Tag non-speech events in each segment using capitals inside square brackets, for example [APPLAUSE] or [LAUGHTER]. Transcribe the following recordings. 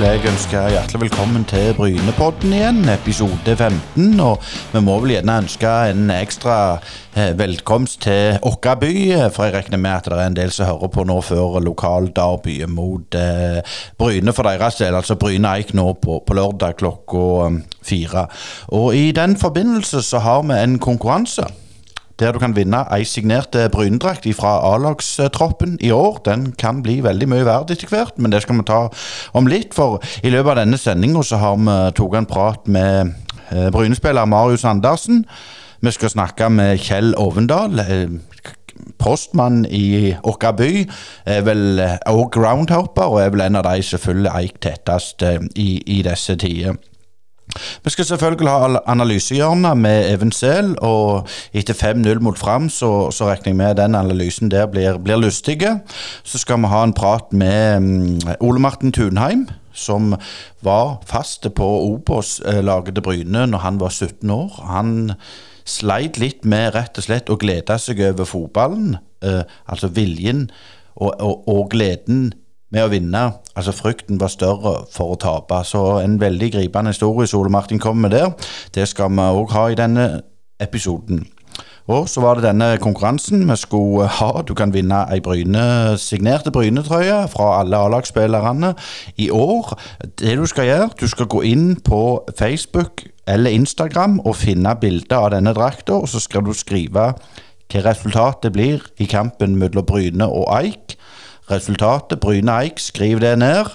vil jeg ønske hjertelig velkommen til Brynepodden igjen, episode 15. Og vi må vel gjerne ønske en ekstra eh, velkomst til Åkra by, for jeg regner med at det er en del som hører på nå før lokalderbyet mot eh, Bryne for deres del. Altså Bryne Eik nå på, på lørdag klokka eh, fire. Og i den forbindelse så har vi en konkurranse der du kan vinne ei signert eh, Brynedrakt fra A-lagstroppen i år. Den kan bli veldig mye verd etter hvert, men det skal vi ta om litt. For i løpet av denne sendinga så har vi tatt en prat med eh, Bryne-spiller Marius Andersen. Vi skal snakke med Kjell Ovendal. Eh, postmann i vår by. Er vel òg groundhopper, og er vel en av de selvfølgelig Eik tettest i, i disse tider. Vi skal selvfølgelig ha analysehjørnet med Even Sehl, og etter 5-0 mot Fram, så, så, regner jeg med den analysen der blir, blir lystige. Så skal vi ha en prat med um, Ole Martin Tunheim, som var fast på Obos-laget til Bryne når han var 17 år. Han sleit litt med rett og slett å glede seg over fotballen, uh, altså viljen og, og, og gleden med å vinne. Altså Frykten var større for å tape. Så en veldig gripende historie Ole Martin kommer med der. Det skal vi òg ha i denne episoden. Og så var det denne konkurransen vi skulle ha. Du kan vinne ei Bryne, signerte Bryne-trøye fra alle A-lagsspillerne i år. Det du skal gjøre, du skal gå inn på Facebook eller Instagram og finne bilder av denne drakta, og så skal du skrive hva resultatet blir i kampen mellom Bryne og Eik. Resultatet Bryne-Eik, skriv det ned.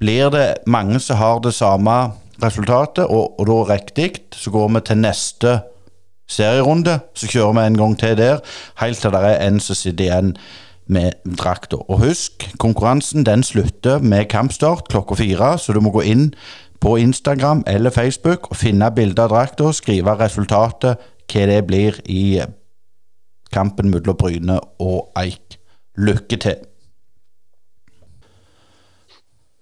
Blir det mange som har det samme resultatet, og, og da riktig, så går vi til neste serierunde. Så kjører vi en gang til der, helt til det er en som sitter igjen med drakta. Og husk, konkurransen den slutter med kampstart klokka fire, så du må gå inn på Instagram eller Facebook og finne bilde av drakta, skrive resultatet, hva det blir i kampen mellom Bryne og Eik. Lykke til.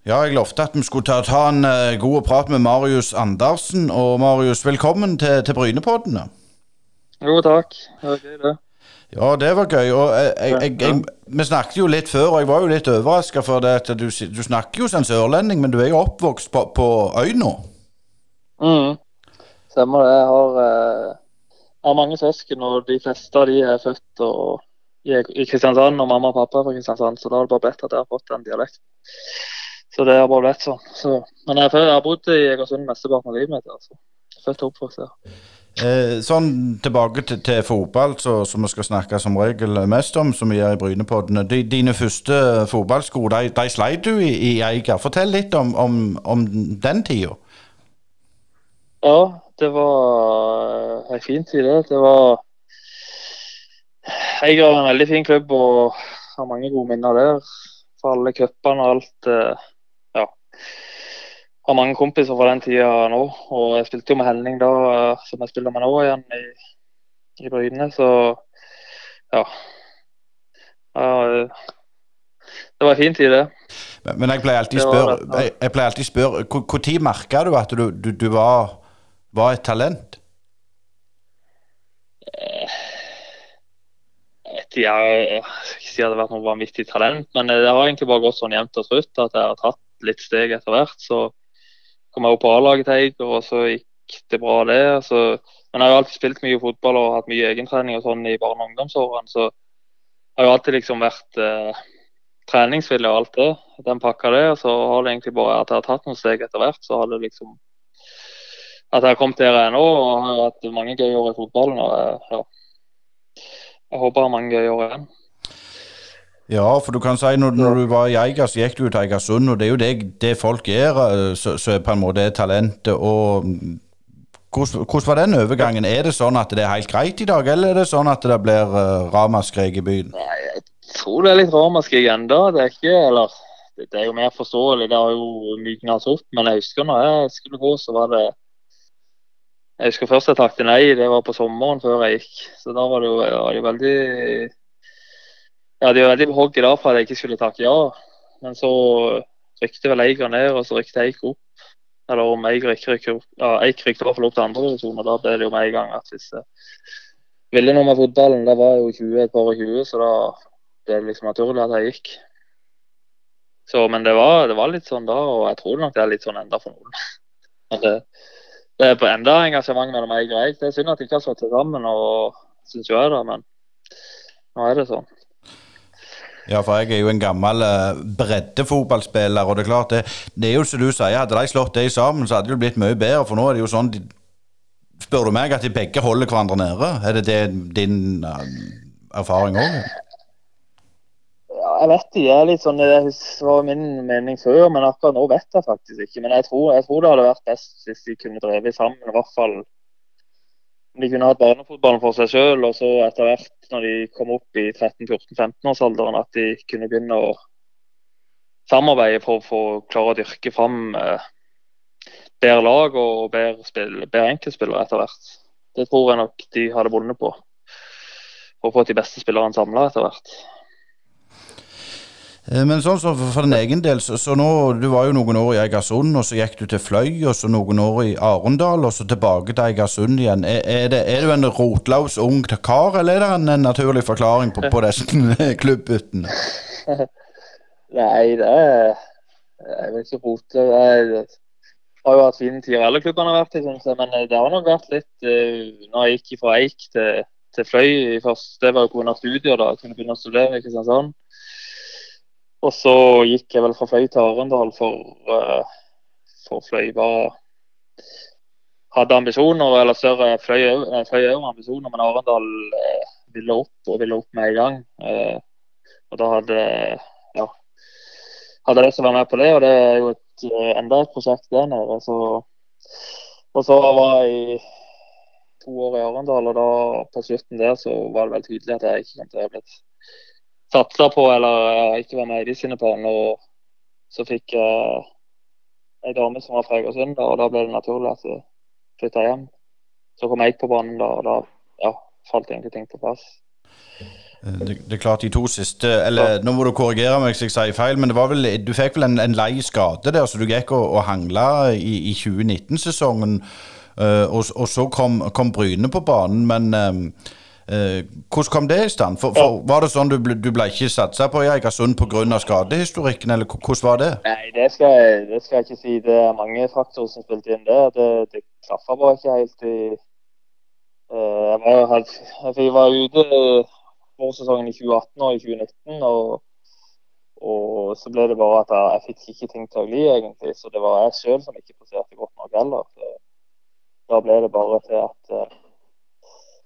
Ja, jeg lovte at vi skulle ta, ta en uh, god prat med Marius Andersen. Og Marius, velkommen til, til Brynepoddene. Jo, takk. Det var gøy, det. Ja, det var gøy. Og jeg, jeg, jeg, vi snakket jo litt før, og jeg var jo litt overraska for det at du, du snakker jo som sørlending, men du er jo oppvokst på, på øyna. Mm. Stemmer det. Jeg har, uh, har mange søsken, og de fleste av de er født og i Kristiansand, og mamma og pappa er fra Kristiansand, så da er det bare bedt at jeg har fått den dialekten. Så det har bare blitt sånn. Så, men jeg, jeg, har bodd i Egersund mesteparten av livet mitt. altså. Født og oppvokst der. Eh, sånn tilbake til, til fotball, så, som vi skal snakke som regel mest om, som vi gjør i Brynepoddene. De, dine første fotballsko, de, de sleit du i, i Eiger. Fortell litt om, om, om den tida. Ja, det var ei fin tid, det. Det var jeg har en veldig fin klubb og har mange gode minner der. For alle cupene og alt. Eh. Har mange kompiser fra den tida nå. Og jeg spilte jo med Henning da, eh, som jeg spiller med nå igjen i, i Bryne. Så ja. ja. Det var en fin tid, det. Men, men jeg pleier alltid å spørre, jeg, jeg pleier alltid spørre Når merka du at du, du, du var, var et talent? jeg skal ikke si at det har vært noe vanvittig talent, men det har egentlig bare gått sånn jevnt og trutt at jeg har tatt litt steg etter hvert. Så kom jeg jo på A-laget til Eiger, og så gikk det bra, det. Altså, men jeg har jo alltid spilt mye fotball og hatt mye egentrening og sånn i barne- og ungdomsårene, så jeg har jo alltid liksom vært eh, treningsvillig og alt det. Den pakka det. Og så har det egentlig bare at jeg har tatt noen steg etter hvert, så har det liksom At jeg har kommet der jeg er nå og har hatt mange gøye år i fotballen. og jeg, ja, jeg håper jeg har mange gøye år igjen. Ja, for du kan si når, når du var i Eiga, så gikk du til Eigersund, og det er jo det, det folk gjør, som så på en måte er talentet. og hvordan, hvordan, var den overgangen? Er det sånn at det er helt greit i dag, eller er det sånn at det blir uh, ramaskrik i byen? Nei, jeg tror det er litt ramaskrik ennå. Det er ikke Eller det, er jo mer forståelig, det har jo myknet opp. Men jeg husker når jeg skulle gå, så var det jeg husker først jeg takket nei, det var på sommeren før jeg gikk. Så da var det jo, var det veldig Ja, hadde jo veldig på i dag for at jeg ikke skulle takke ja. Men så rykte vel Eiger ned, og så rykte Eik opp. Eller om Eiger ikke rykker opp Ja, Eik rykte i hvert fall opp til andre divisjon, og da ble det jo med en gang at hvis jeg ville noe med fotballen, det var jo 20, et par og 20, så da ble det liksom naturlig at jeg gikk. Så, men det var, det var, litt sånn da, og jeg tror nok det er litt sånn enda for noen. [LAUGHS] Det, det er på enda engasjement mellom meg og Eik. Det er synd at de ikke har slått sammen, og syns jo jeg det, men nå er det sånn. Ja, for jeg er jo en gammel uh, breddefotballspiller, og det er klart det, det er jo som du sier, hadde de slått det sammen, så hadde det blitt mye bedre, for nå er det jo sånn de, Spør du meg at de begge holder hverandre nede? Er det, det din uh, erfaring òg? jeg vet ikke. er litt sånn, Det var min mening før, men akkurat nå vet jeg faktisk ikke. Men jeg tror, jeg tror det hadde vært best hvis de kunne drevet sammen. i hvert fall om de kunne hatt barnefotballen for seg sjøl, og så etter hvert, når de kom opp i 13-14-15-årsalderen, at de kunne begynne å samarbeide for, å klare å dyrke fram eh, bedre lag og bedre, spill, bedre enkeltspillere etter hvert. Det tror jeg nok de hadde vunnet på. For å få de beste spillerne samla etter hvert. Eh, men sånn så for din egen del, så, så, nå, du var jo noen år i Egersund, og så gikk du til Fløy, og så noen år i Arendal, og så tilbake til Egersund igjen. Er, er, det, er du en rotlaus ung kar, eller er det en, en naturlig forklaring på, på disse [LAUGHS] klubbbyttene? [LAUGHS] Nei, det er Jeg ikke rote. Jeg har jo hatt fine tider alle klubbene har vært i, syns jeg, men det har nok vært litt uh, Når jeg gikk fra Eik til, til Fløy først, det var jo pga. studier, da. Jeg kunne begynne å studere i Kristiansand. Og så gikk jeg vel fra Fløy til Arendal for, uh, for Fløy bare hadde ambisjoner, eller større Fløy òg ambisjoner, men Arendal uh, ville opp og ville opp med en gang. Og da hadde ja, hadde jeg å være med på det, og det er jo et, enda et prosjekt der nede. Så, og så var jeg to år i Arendal, og da på slutten der så var det vel tydelig at jeg ikke kom til å bli satsa på eller ikke var med i de sine planer. Og så fikk jeg eh, ei dame som var fra Egersund, og da ble det naturlig at jeg flytta hjem. Så kom jeg på banen da, og da ja, falt egentlig ting på plass. Eh, det, det, er klart de to siste eller Nå må du korrigere meg hvis jeg sier feil, men det var vel, du fikk vel en, en lei skade der, så du gikk og, og hangla i, i 2019-sesongen. Uh, og, og, så kom, kom Bryne på banen, men uh, Eh, hvordan kom det i stand? For, for, var det sånn du ble, du ble ikke satsa på i Egersund pga. skadehistorikken, eller hvordan var det? Nei, det skal, jeg, det skal, jeg, ikke si. Det er mange faktorer som spilte inn der. Det, det klaffa bare ikke helt i uh, jeg, var, jeg var ute vårsesongen i 2018 og i 2019, og, og så ble det bare at jeg, jeg fikk ikke ting til å gli, egentlig. Så det var jeg sjøl som ikke presterte godt nok heller. Da ble det bare til at uh,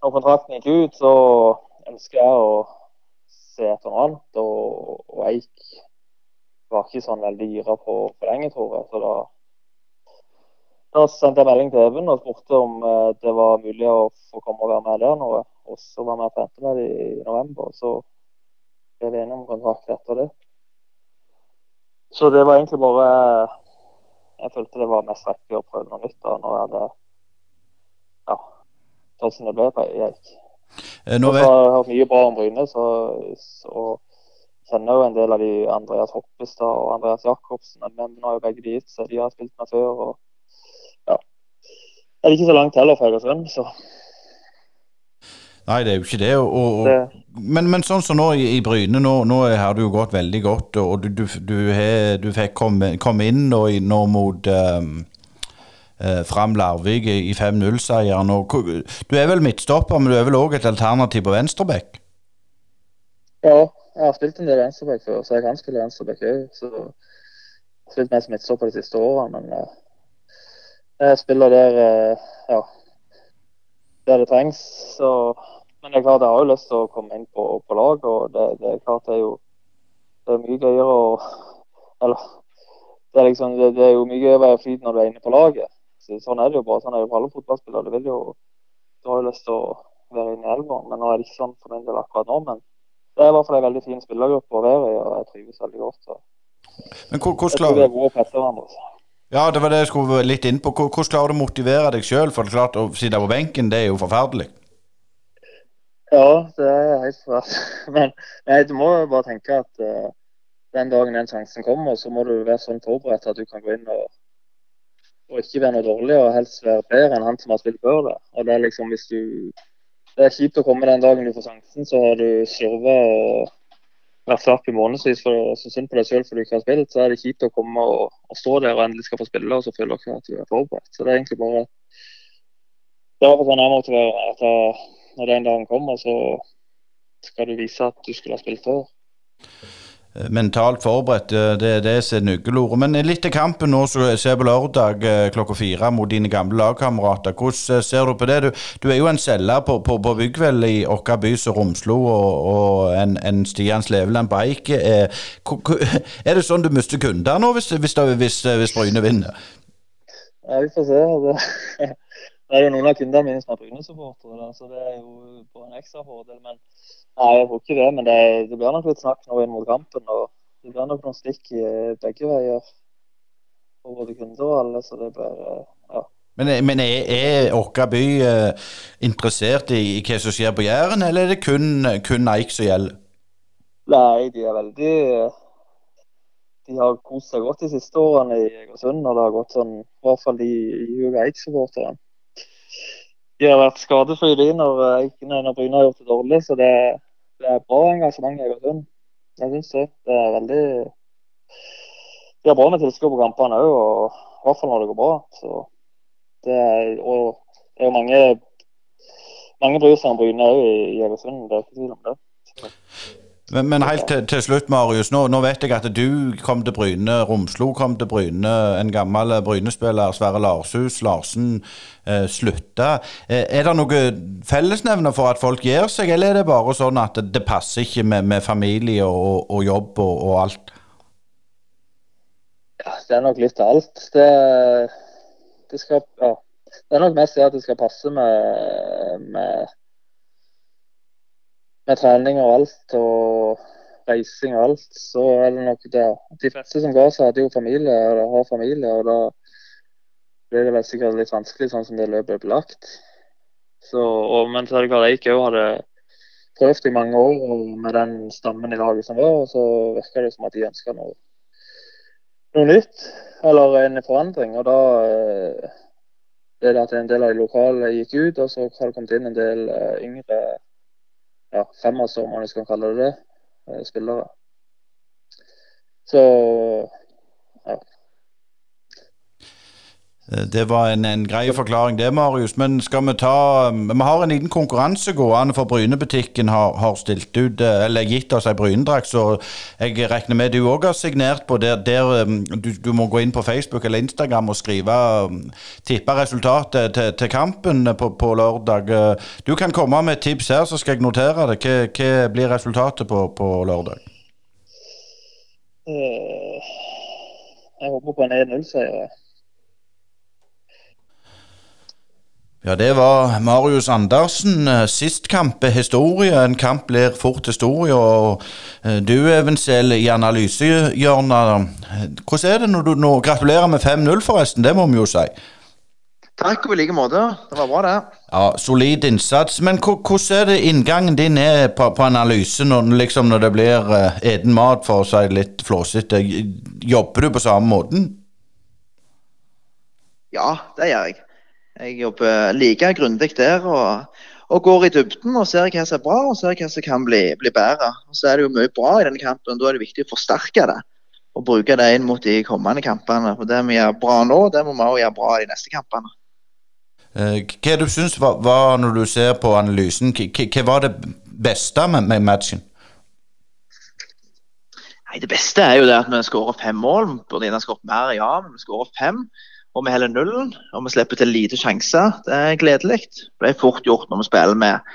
når kontrakten gikk ut, så ønska jeg å se etter noe annet. Og, og Eik var ikke sånn veldig gira på å forlenge, tror jeg. Så da, da sendte jeg melding til Even og spurte om eh, det var mulig å få komme og være med der nå. Og så var vi og trente med i november. og Så ble vi enige om kontrakt etter det. Så det var egentlig bare Jeg følte det var mest riktig å prøve noe nytt da når jeg hadde ja, det ble på Eik. Eh, nå vet... Jeg har hørt mye bra om Bryne, så, så kjenner jo en del av de Andreas Hoppestad og Andreas Jacobsen. Men nå har jo begge de gitt seg, de har spilt med før. og ja. Det er ikke så langt heller fra Egersund, så Nei, det er jo ikke det. Og, og, det... Men, men, sånn som nå i, i Bryne, nå, nå, har du jo gått veldig godt. Og du, du, du, he, du fikk komme, komme inn nå, nå mot um, Fram Larvik i 5-0-seieren. Du er vel midtstopper, men du er vel òg et alternativ på venstreback? Ja, jeg har spilt en del venstreback før, så jeg kan spille venstreback òg. Jeg har spilt mest midtstopper de siste årene, men eh, jeg spiller der eh, ja, der det trengs. Så, men det er klart jeg har jo lyst til å komme inn på, på lag, og det, det, er klart det er jo det er mye gøyere å Eller det er, liksom, det, det er jo mye gøyere å være flyt når du er inne på laget sånn er det jo bare. Sånn er det for alle fotballspillere. Du, vil jo, du har jo lyst til å være inne i elveren, men nå er det ikke sånn for min del akkurat nå. Men det er i hvert fall en veldig fin spillergruppe å være i, og jeg trives veldig godt. Så. Men hvordan klarer tror det er gode presser hverandre. Ja, det var det jeg skulle litt inn på. Hvordan klarer du å motivere deg sjøl? For det er klart, å sitte på benken, det er jo forferdelig. Ja, det er helt forferdelig. [LAUGHS] Men nei, du må jo bare tenke at uh, den dagen den sjansen kommer, så må du være sånn forberedt at du kan gå inn og og ikke være noe dårlig, og helst være bedre enn han som har spilt før det. Og Det er liksom hvis du Det er kjipt å komme den dagen du får sjansen, så har du slurva og vært slapp i månedsvis for så synd på deg selv for du ikke har spilt, så er det kjipt å komme og, og stå der og endelig skal få spille, og så føler du ikke at du er forberedt. Så det er egentlig bare Det var sånn jeg motiverer være. At jeg, når den dagen kommer, så skal du vise at du skulle ha spilt før. Eh, mentalt forberedt, eh, det er det som er nøkkelordet. Men litt til kampen nå som ser på lørdag eh, klokka fire mot dine gamle lagkamerater. Hvordan ser du på det? Du, du er jo en selger på, på, på Byggvel i Åkra by som Romslo, og, og en, en Stian Sleveland-Bike. Er, [LAUGHS] er, det sånn du mister kunder nå, hvis, hvis, hvis, hvis Bryne vinner? Ja, vi får se. [LAUGHS] Det, er jo noen av kundene mine som er Bryne-supportere, så det er jo på en ekstra fordel. men Nei, jeg tror ikke det, men det, det blir nok litt snakk nå inn mot kampen. og Det blir nok noen stikk i begge veier for både kunder og alle. så det blir, eh, ja. Men, men er, er Åkra by eh, interessert i, i, hva som skjer på Jæren, eller er det kun, kun Eik som gjelder? Nei, de er veldig De har kost seg godt de siste årene i Egersund. Og det har gått sånn, i hvert fall de Juga Eik-supporterne. De har vært skadefrie når, når Bryne har gjort det dårlig, så det, det er bra engasjement i Egersund. Jeg syns det. Det er veldig De har bra med tilskuere på kampene òg, og i hvert fall når det går bra. Så det er, og det er mange mange bryr seg om Bryne òg i Egersund, det er ikke tvil om det. Men, men helt til, til, slutt, Marius. Nå, nå, vet jeg at du kom til Bryne. Romslo kom til Bryne. En gammel Bryne-spiller, Sverre Larshus Larsen, eh, slutta. Eh, er det noe fellesnevner for at folk gir seg, eller er det bare sånn at det, det passer ikke med, med familie og, og jobb og, og, alt? Ja, det er nok litt av alt. Det, det, skal, ja. det er nok mest det at det skal passe med, med med trening og alt, og reising og alt, så er det nok det. De fleste som ga seg, hadde jo familie, eller har familie, og da blir det vel sikkert litt vanskelig sånn som det løpet ble lagt. Så, og, men så er det klart jeg ikke hadde prøvd i mange år med den stammen i laget som var, og så virker det som at de ønska noe, noe nytt, eller en forandring. Og da det ble det at en del av de lokale gikk ut, og så har det kommet inn en del uh, yngre ja, femmer, om man skal kalle det det, eh, spillere. Så ja. Eh, det var en, en grei forklaring det, Marius. Men skal vi ta Vi har en liten konkurranse gående, for Brynebutikken har, har stilt ut, eh, eller gitt oss ei Brynedrakt. Så jeg regner med du òg har signert på der, der du, du, må gå inn på Facebook eller Instagram og skrive tippe resultatet til, til kampen på, på, lørdag. Du kan komme med et tips her, så skal jeg notere det. Hva, hva blir resultatet på, på lørdag? Jeg håper på en 1-0-seier. Ja, det var Marius Andersen. Eh, sist kamp er historie. En kamp blir fort historie. og eh, Du, Evensel, i analysehjørnet. Hvordan er det når du nå Gratulerer med 5-0, forresten. Det må vi jo si. Takk og i like måte. Det var bra, det. Ja, Solid innsats. Men hvordan er det inngangen din er på, på analyse når, liksom når det blir eden mat, for å si litt flåsete? Jobber du på samme måten? Ja, det gjør jeg. Jeg jobber like grundig der og, og, går i dybden og ser hva som er bra og ser hva som kan bli, bli bedre. Og Så er det jo mye bra i denne kampen. Da er det viktig å forsterke det og bruke det inn mot de kommende kampene. For Det vi gjør bra nå, det må vi også gjøre bra i de neste kampene. Eh, hva du syns var, var, når du ser på analysen, hva, hva var det beste med, med matchen? Nei, Det beste er jo det at vi skårer fem mål. Burde gjerne skåret mer, ja, men vi skårer fem og vi holder nullen og vi slipper til lite sjanser. Det er gledelig. Det ble fort gjort når vi spiller med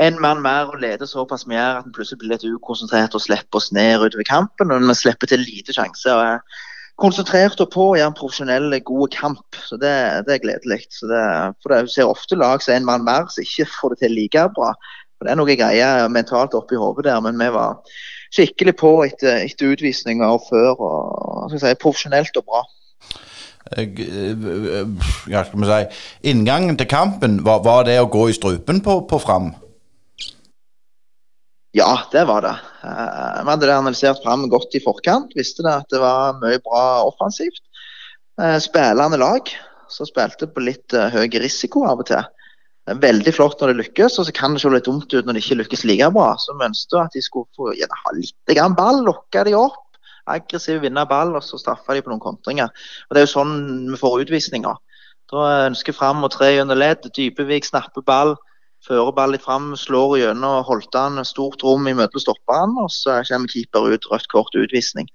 en mann mer og leder såpass mye at vi plutselig blir litt ukonsentrert og slipper oss ned utover kampen. Og vi slipper til lite sjanser. og er konsentrert på å gjøre en profesjonell, god kamp. Så Det, det er gledelig. for det, ser ofte lag som er en mann mer som ikke får det til like bra. For Det er noe greier mentalt oppi hodet der, men vi var skikkelig på etter, etter utvisninger før. og si, Profesjonelt og bra. Eh, eh, skal vi si, Inngangen til kampen, var, var, det å gå i strupen på, på Fram? Ja, det var det. Vi hadde det analysert Fram godt i forkant. Visste det at det var mye bra offensivt. Uh, spillende lag som spilte på litt høy risiko av og til. Veldig flott når det lykkes, og så kan det se litt dumt ut når det ikke lykkes like bra. Så vi ønsket at de skulle få ha litt ball, lokke de opp. Aggressiv, vinne ball, og så straffe de på noen kontringer. Og Det er jo sånn vi får utvisninger. Da ønsker fram og tre gjennom ledd. Dypevik snapper ball, fører ball litt fram, slår gjennom holdt han stort rom i møte med stopperen, og så kommer keeper ut, rødt kort utvisning.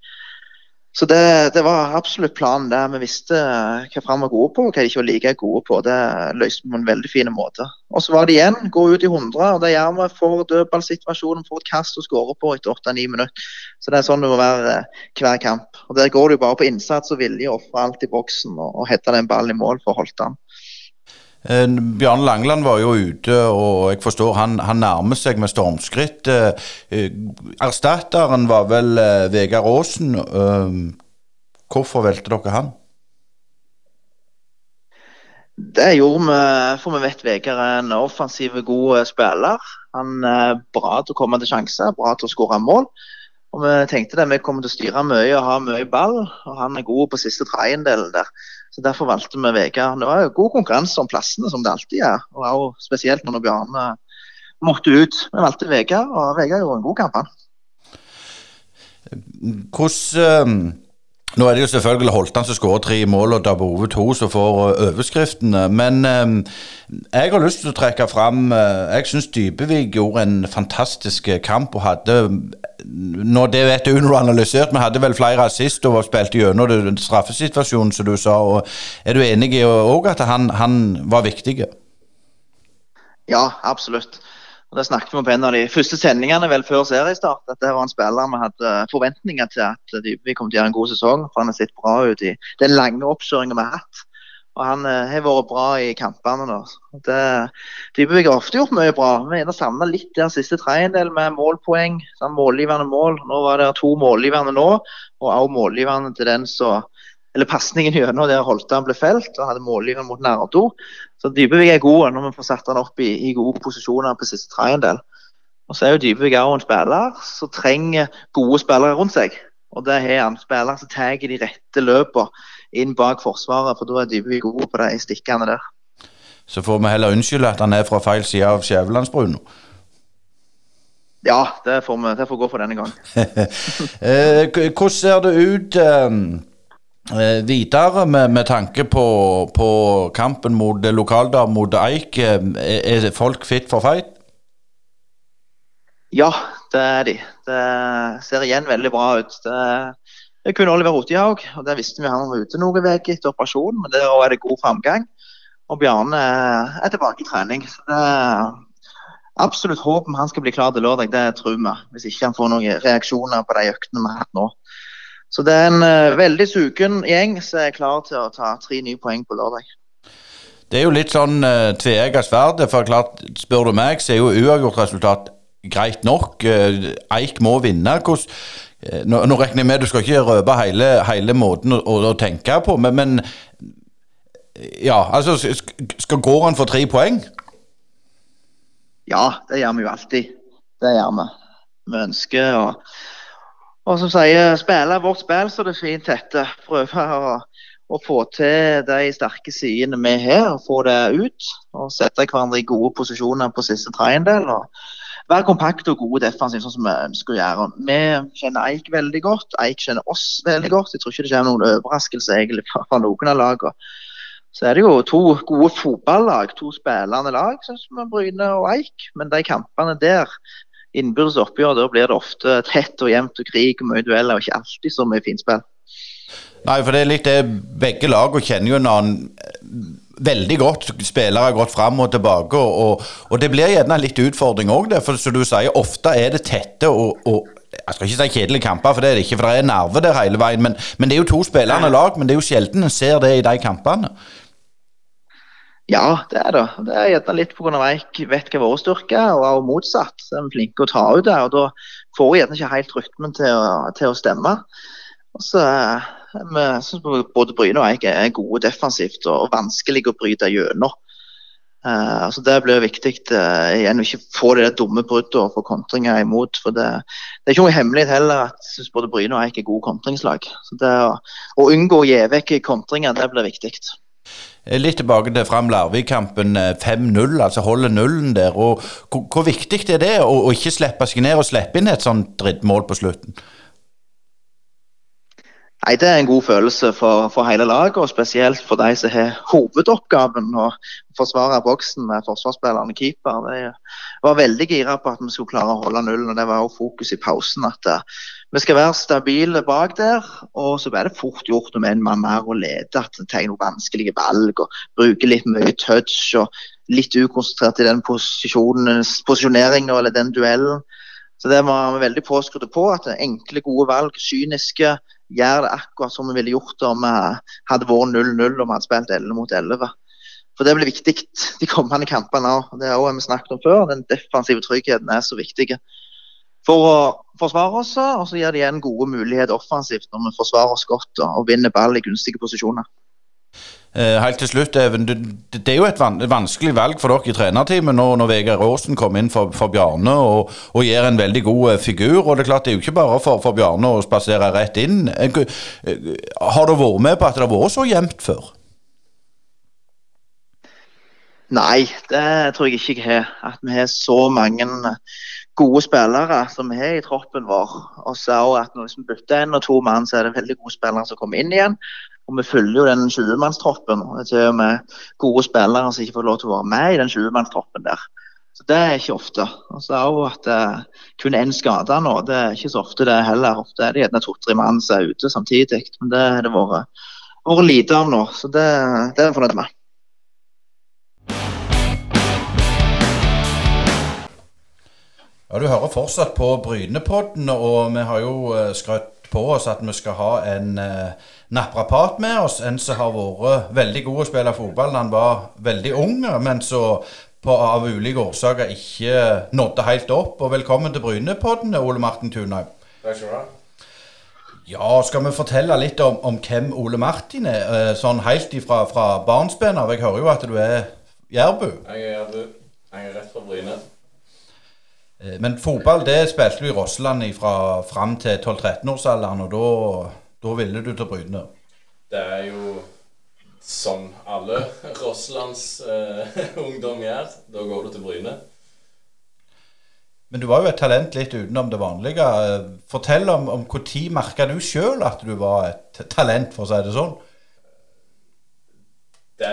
Så det, det, var absolutt planen der. Vi visste hva Fram var gode på og hva de ikke var like gode på. Det løste vi på en veldig fin måte. Og så var det igjen gå ut i 100, og det gjør vi. Får dødballsituasjonen, får et kast å skårer på etter 8-9 minutter. Så det er sånn det må være eh, hver kamp. Og Der går det jo bare på innsats og vilje, ofre alt i boksen og, og hette den ballen i mål for Holtan. Eh, Bjarne Langeland var jo ute, og jeg forstår han, han nærmer seg med stormskritt. Eh, eh, erstatteren var vel Vegard Aasen. Hvorfor valgte dere han? Det gjorde vi, for vi vet Vegard er en offensiv, god spiller. Han er bra til å komme til sjanser, bra til å skåre mål. Og Vi tenkte det, vi kommer til å styre mye og ha mye ball, og han er god på siste tredjedelen der. Så Derfor valgte vi Vegard. Det var god konkurranse om plassene, som det alltid er. Og også spesielt når Bjarne måtte ut. Vi valgte Vegard, og Vegard gjorde en god kamp. Hvordan ehm, nå er det jo selvfølgelig Holtan som skårer tre mål, og Dabove to som får eh, overskriftene. Men eh, jeg har lyst til å trekke fram eh, Jeg syns Dybevik gjorde en fantastisk kamp og hadde Nå det vet du når du analysert, vi hadde vel flere assist og spilte gjennom straffesituasjonen, som du sa. og Er du enig i òg at han, han, var viktig? Ja, absolutt. Og Det snakket vi om på en av de første sendingene vel før seriestart. At det var en spiller vi hadde forventninger til at vi kom til å gjøre en god sesong. For han har sett bra ut i den lange oppkjøringen vi har hatt. Og han eh, har vært bra i kampene. nå. Det, Dybevik har ofte gjort mye bra. Vi har savna litt der siste tredjedel med målpoeng. Sånn målgivende mål. Nå var det to målgivende nå, og også målgivende til den som eller pasningen gjennom der Holtan ble felt og hadde målgivende mot Nardo. Så Dybevik er god når vi får satt han opp i, i gode posisjoner på siste tredjedel. Og så er jo Dybevik også en spiller som trenger gode spillere rundt seg. Og det har han. Spillere som tar de rette løpene inn bak Forsvaret, for da er Dybevik god på de stikkene der. Så får vi heller unnskylde at han er fra feil side av Skjævelandsbrua. Ja, det får, vi, det får gå for denne gang. [LAUGHS] Eh, hvordan ser det ut eh, videre med, med tanke på, på, kampen mot Lokaldam mot Eik? Eh, er folk fit for fight? Ja, det er de. Det ser igjen veldig bra ut. Det det kunne Oliver Rotihaug og det visste vi han var ute noen uker etter operasjonen. Men der er det god framgang. Og Bjarne er tilbake i trening. Så det er absolutt håp om han skal bli klar til lørdag, det tror vi. Hvis ikke han får noen reaksjoner på de øktene vi har hatt nå. Så det er en uh, veldig sugen gjeng som er klar til å ta tre nye poeng på lørdag. Det er jo litt sånn uh, tveegga sverd. For klart, spør du meg, så er jo uavgjort resultat greit nok. Uh, Eik må vinne. Hvordan uh, nå, nå, regner jeg med du skal ikke røpe hele, hele måten å, å, tenke på, men, men, ja, altså Skal gården få tre poeng? Ja, det gjør vi jo alltid. Det gjør vi. Vi ønsker å og som sier, spille vårt spill så det fint heter. Prøve å, å, få til de sterke sidene vi har, få det ut. Og sette hverandre i gode posisjoner på siste tredjedel. Og være kompakt og gode defensivt, sånn som vi ønsker å gjøre. Vi kjenner Eik veldig godt. Eik kjenner oss veldig godt. Jeg tror ikke det kommer noen overraskelse egentlig [LAUGHS] fra noen av lagene. Så er det jo to gode fotballag, to spillende lag, sånn vi, Bryne og Eik. Men de kampene der, innbyrdes oppgjør, da blir det ofte tett og jevnt og krig og mye dueller, og ikke alltid så mye finspill. Nei, for det er litt det begge lag kjenner jo en annen veldig godt. Spillere har gått fram og tilbake. Og, og, det blir gjerne litt utfordring òg, for som du sier, ofte er det tette og, og jeg skal ikke si kjedelige kamper, for det er det ikke, for det er nerve der hele veien. Men, men, det er jo to spillende lag, men det er jo sjelden en ser det i de kampene. Ja, det er det. Det er gjerne litt pga. jeg vet hva våre styrker er, og motsatt. Så er vi flinke å ta ut det, og da får vi gjerne ikke helt rytmen til å, til å stemme. Og så vi syns både Bryne og jeg er gode defensivt og vanskelig å bryte gjennom. Uh, så det blir viktig uh, igjen å ikke få det dumme bruddet og få kontringer imot. for Det, det er ikke noe hemmelighet heller at synes både Bryne og Eik er gode kontringslag. Så det å, å unngå å gi vekk kontringer, det blir viktig. Eh, litt tilbake til Fram Larvik-kampen 5-0, altså holde nullen der. og hvor, hvor, viktig er det å, å ikke slippe seg ned og slippe inn et sånt drittmål på slutten? Nei, Det er en god følelse for, for hele laget, og spesielt for de som har hovedoppgaven å forsvare boksen med forsvarsspillerne keeper. Jeg var veldig gira på at vi skulle klare å holde nullen. og Det var også fokus i pausen. at uh, Vi skal være stabile bak der. og Så blir det fort gjort om en mann mer og leder at vi tar noen vanskelige valg og bruker litt mye touch og litt ukonsentrert i den posisjoneringen eller den duellen. Så det var vi veldig påskrudde på. at Enkle, gode valg, kyniske gjøre det akkurat som vi ville gjort om vi hadde vært 0-0 og vi hadde spilt 11 mot 11. For Det blir viktig de kommende kampene òg. Det har vi snakket om før. Den defensive tryggheten er så viktig for å forsvare oss. Og så gir det igjen gode muligheter offensivt når vi forsvarer oss godt og, og vinner ball i gunstige posisjoner. Eh, helt til slutt, Even. Det, det, er jo et vanskelig valg for dere i trenerteamet når, når Vegard Aasen kommer inn for, for Bjarne og, og, gjør en veldig god eh, figur. og Det er klart det er jo ikke bare for, for Bjarne å spasere rett inn. Eh, har du vært med på at det har vært så jevnt før? Nei, det tror jeg ikke jeg har. At vi har så mange gode spillere som vi har i troppen vår. Og så at Når vi bytter en og to mann, så er det veldig gode spillere som kommer inn igjen. Og vi følger jo den 20-mannstroppen. Til og med gode spillere som ikke får lov til å være med i den 20-mannstroppen der. Så Det er ikke ofte. Og så er jo at uh, kun én skada nå, det er ikke så ofte det heller. Ofte er det gjerne to-tre mann som er ute samtidig. Men det har det vært, vært lite av nå, så det, det er jeg fornøyd med. Ja, Du hører fortsatt på Brynepodden, og vi har jo eh, skrøtt på oss at vi skal ha en eh, naprapat med oss. En som har vært veldig god å spille fotball han var veldig ung, men så på, av ulike årsaker ikke nådde helt opp. Og velkommen til Brynepodden, Ole Martin Tunhaug. Ja, skal vi fortelle litt om, om hvem Ole Martin er, eh, sånn helt ifra fra barnsben av? Jeg hører jo at du er jærbu. Jeg er jærbu. Jeg er rett fra Bryne. Eh, men fotball det spilte du i Rossland fra fram til 12-13-årsalderen, og da, da, ville du til Bryne? Det er jo som alle [LAUGHS] Rosslands eh, [LAUGHS] ungdom gjør. Da går du til Bryne. Men du var jo et talent litt utenom det vanlige. Fortell om når merka du sjøl at du var et talent, for å si det sånn? Det,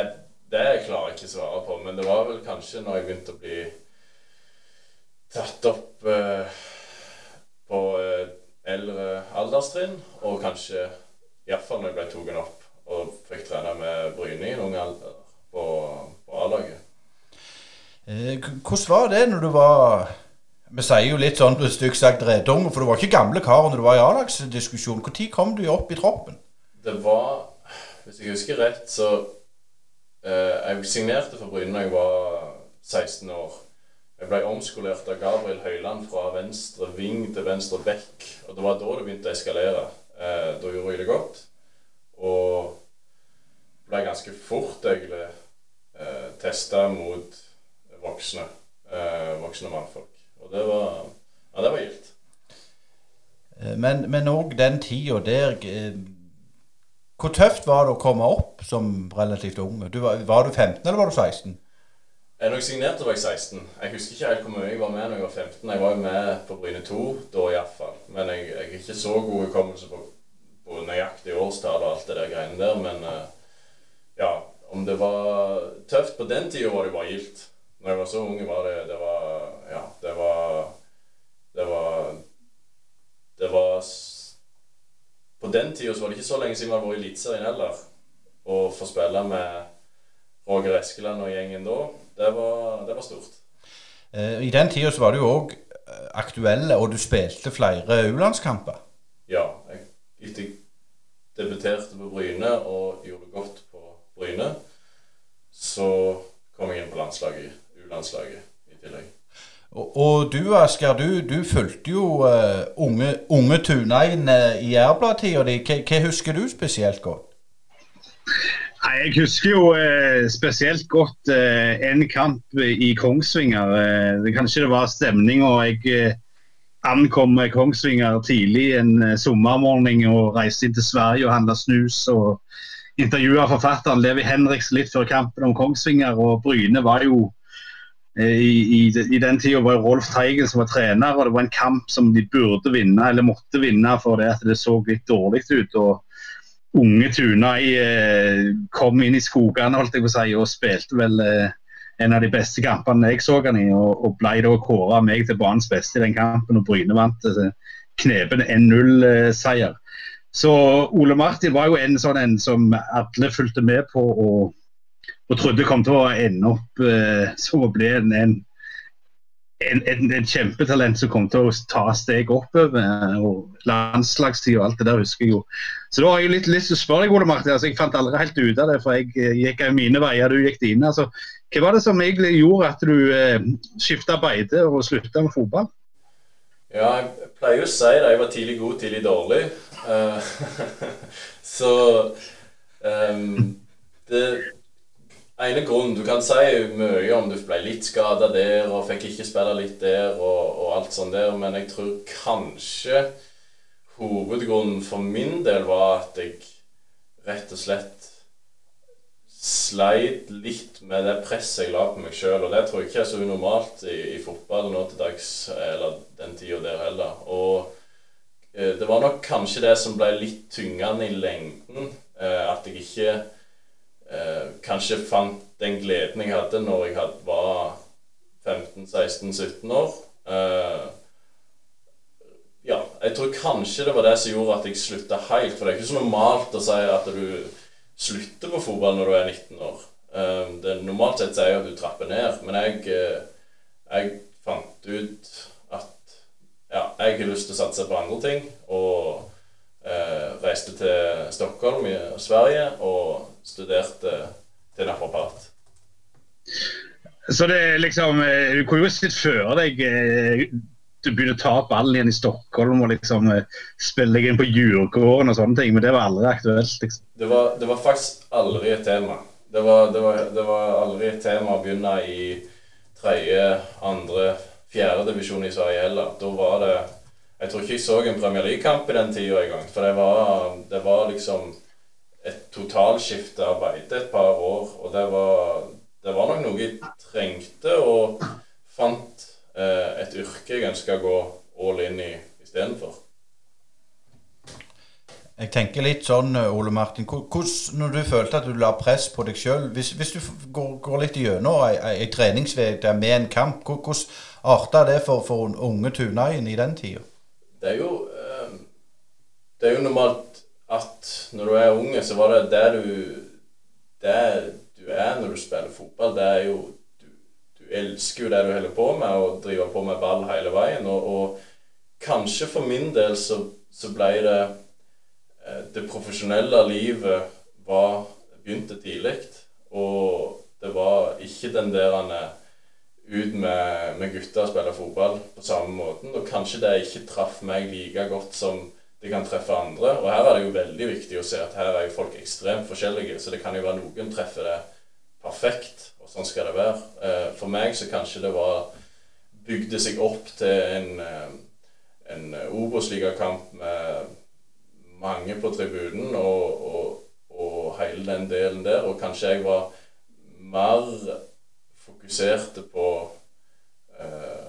det klarer jeg ikke å svare på, men det var vel kanskje når jeg begynte å bli tatt opp eh, på eh, eldre alderstrinn, og kanskje iallfall når jeg ble tatt opp og fikk trene med Bryne i en ung alder på, på A-laget. Eh, hvordan var det når du var Vi sier jo litt sånn stygt sagt redung, for du var ikke gamle kar når du var i A-lagsdiskusjon. Når kom du opp i troppen? Det var, hvis jeg husker rett, så eh, Jeg signerte for Bryne da jeg var 16 år. Jeg ble omskolert av Gabriel Høyland fra venstre ving til venstre bekk. Og det var da det begynte å eskalere. Eh, da gjorde jeg det godt. Og ble ganske fort egentlig eh, testa mot voksne, eh, voksne mannfolk. Og det var Ja, det var gildt. Eh, men òg den tida der eh, Hvor tøft var det å komme opp som relativt ung? Var, var, du 15, eller var du 16? Eh, når jeg signerte, var jeg 16. Jeg husker ikke helt hvor mye jeg var med når jeg var 15. Jeg var jo med på Bryne 2 da iallfall. Men jeg, jeg er ikke så god hukommelse på, på nøyaktig årstall og alt det der greiene der. Men uh, ja, om det var tøft på den tida, var det bare gildt. Når jeg var så ung, var det Det var Ja, det var Det var Det var På den tida var det ikke så lenge siden vi hadde vært i Eliteserien heller. Å få spille med Roger Eskeland og gjengen da det var, det var stort. Eh, I den tida så var du òg eh, aktuelle, og du spilte flere U-landskamper. Ja. Jeg, jeg debuterte på Bryne og gjorde det godt på Bryne, så kom jeg inn på landslaget, U-landslaget i tillegg. Og, og du Asker, du, du fulgte jo uh, unge, unge Tunein uh, i Jærbladet-tida di. Hva husker du spesielt godt? Jeg husker jo eh, spesielt godt eh, en kamp i Kongsvinger. Eh, kanskje det var stemning og jeg eh, ankom Kongsvinger tidlig en eh, sommermorgen og reiste inn til Sverige og handla snus og intervjua forfatteren Levi Henriks litt før kampen om Kongsvinger, og Bryne var jo eh, i, i, i den tida var Rolf Teigen som var trener, og det var en kamp som de burde vinne, eller måtte vinne, for det det så litt dårlig ut. og Unge Tunøy eh, kom inn i skogene holdt jeg på å si, og spilte vel eh, en av de beste kampene jeg så han i, og, og ble da kåra meg til banens beste i den kampen. og Bryne vant eh, knepen 1-0-seier. Så Ole Martin var jo en sånn en som alle fulgte med på og, og trodde kom til å ende opp eh, som å bli en, en, en, en, kjempetalent som kom til å ta steg oppover. Og Landslagstid og alt det der husker jeg jo. Så da har jeg litt lyst til å spørre deg, Ole Martin. altså Jeg fant aldri helt ut av det, for jeg eh, gikk mine veier, du gikk dine. altså Hva var det som egentlig gjorde at du eh, skifta beite og slutta med fotball? Ja, jeg pleier å si det. Jeg var tidlig god, tidlig dårlig. Uh, [LAUGHS] så um, Det ene grunnen Du kan si mye om du ble litt skada der og fikk ikke spille litt der og, og alt sånt der, men jeg tror kanskje hovedgrunnen for min del var at jeg rett og slett sleit litt med det presset jeg la på meg sjøl. Og det tror jeg ikke er så unormalt i, i fotball nå til dags, eller den tida der heller. Og eh, det var nok kanskje det som ble litt tyngende i lengden. Eh, at jeg ikke eh, kanskje fant den gleden jeg hadde når jeg hadde, var 15-16-17 år. Eh, jeg tror kanskje det var det som gjorde at jeg slutta helt. For det er ikke så normalt å si at du slutter på fotball når du er 19 år. Det det Normalt sett sier at du trapper ned, men jeg, eh, jeg fant ut at ja, jeg har lyst til å satse på andre ting. Og eh, reiste til Stockholm i Sverige og studerte til naprapat. Så det er liksom eh, Du kunne jo sett før deg eh, du begynner å ta opp ballen igjen i Stockholm og liksom eh, spille deg inn på Djurgården og sånne ting, men det var aldri aktuelt? liksom. Det var, det var faktisk aldri et tema. Det var, det, var, det var, aldri et tema å begynne i tredje, andre, fjerde divisjon i Sverige. Da var det Jeg tror ikke jeg så en Premier League-kamp i den tida engang. For det var, det var liksom et totalskiftearbeid et par år. Og det var, det var nok noe jeg trengte, og fant et yrke jeg ønsker å gå all in i istedenfor. Jeg tenker litt sånn, eh, Ole Martin, hvordan, når du følte at du la press på deg sjøl hvis, hvis, du går, går litt gjennom ei, treningsuke med en kamp, hvordan arta det for, for unge Tunaien i den tida? Det er jo eh, Det er jo normalt at når du er unge, så var det det du Det du er når du spiller fotball, det er jo elsker jo det du holder på med, og driver på med ball hele veien. Og, og kanskje for min del så, så ble det eh, Det profesjonelle livet var, begynte tidlig. Og det var ikke den der han ut med, med gutta og spille fotball på samme måten. Og kanskje det ikke traff meg like godt som det kan treffe andre. Og her er det jo veldig viktig å se at her er jo folk ekstremt forskjellige, så det kan jo være noen treffer det perfekt sånn skal det være. Eh, for meg så kanskje det var Bygde seg opp til en, eh, en Obos-ligakamp med mange på tribunen og, og, og, hele den delen der. Og kanskje jeg var mer fokuserte på eh,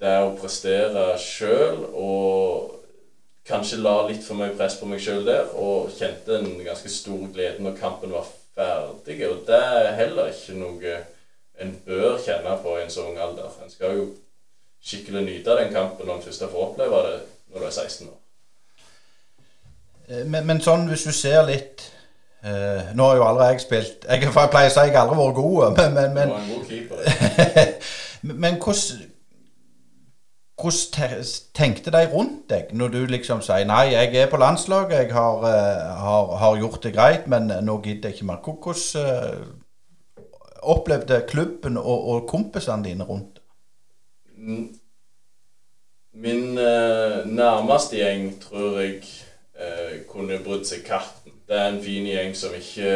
det å prestere sjøl, og kanskje la litt for mye press på meg sjøl der. Og kjente en ganske stor glede når kampen var ferdige. Og det er heller ikke noe en bør kjenne på i en så ung alder. En skal jo skikkelig nyte den kampen når en først får oppleve det når du er 16 år. Eh, men, men sånn hvis du ser litt uh, Nå har jo aldri jeg spilt Jeg, pleier å si jeg har aldri vært god, [LAUGHS] men, men, men, god keeper. men [LAUGHS] hvordan hvordan tenkte de rundt deg når du liksom sier nei, jeg er på landslaget, jeg har, uh, har, har gjort det greit, men nå gidder jeg ikke mer. Hvordan uh, opplevde klubben og, og, kompisene dine rundt? Min eh, nærmeste gjeng tror jeg kunne brutt seg katten. Det er en fin gjeng som ikke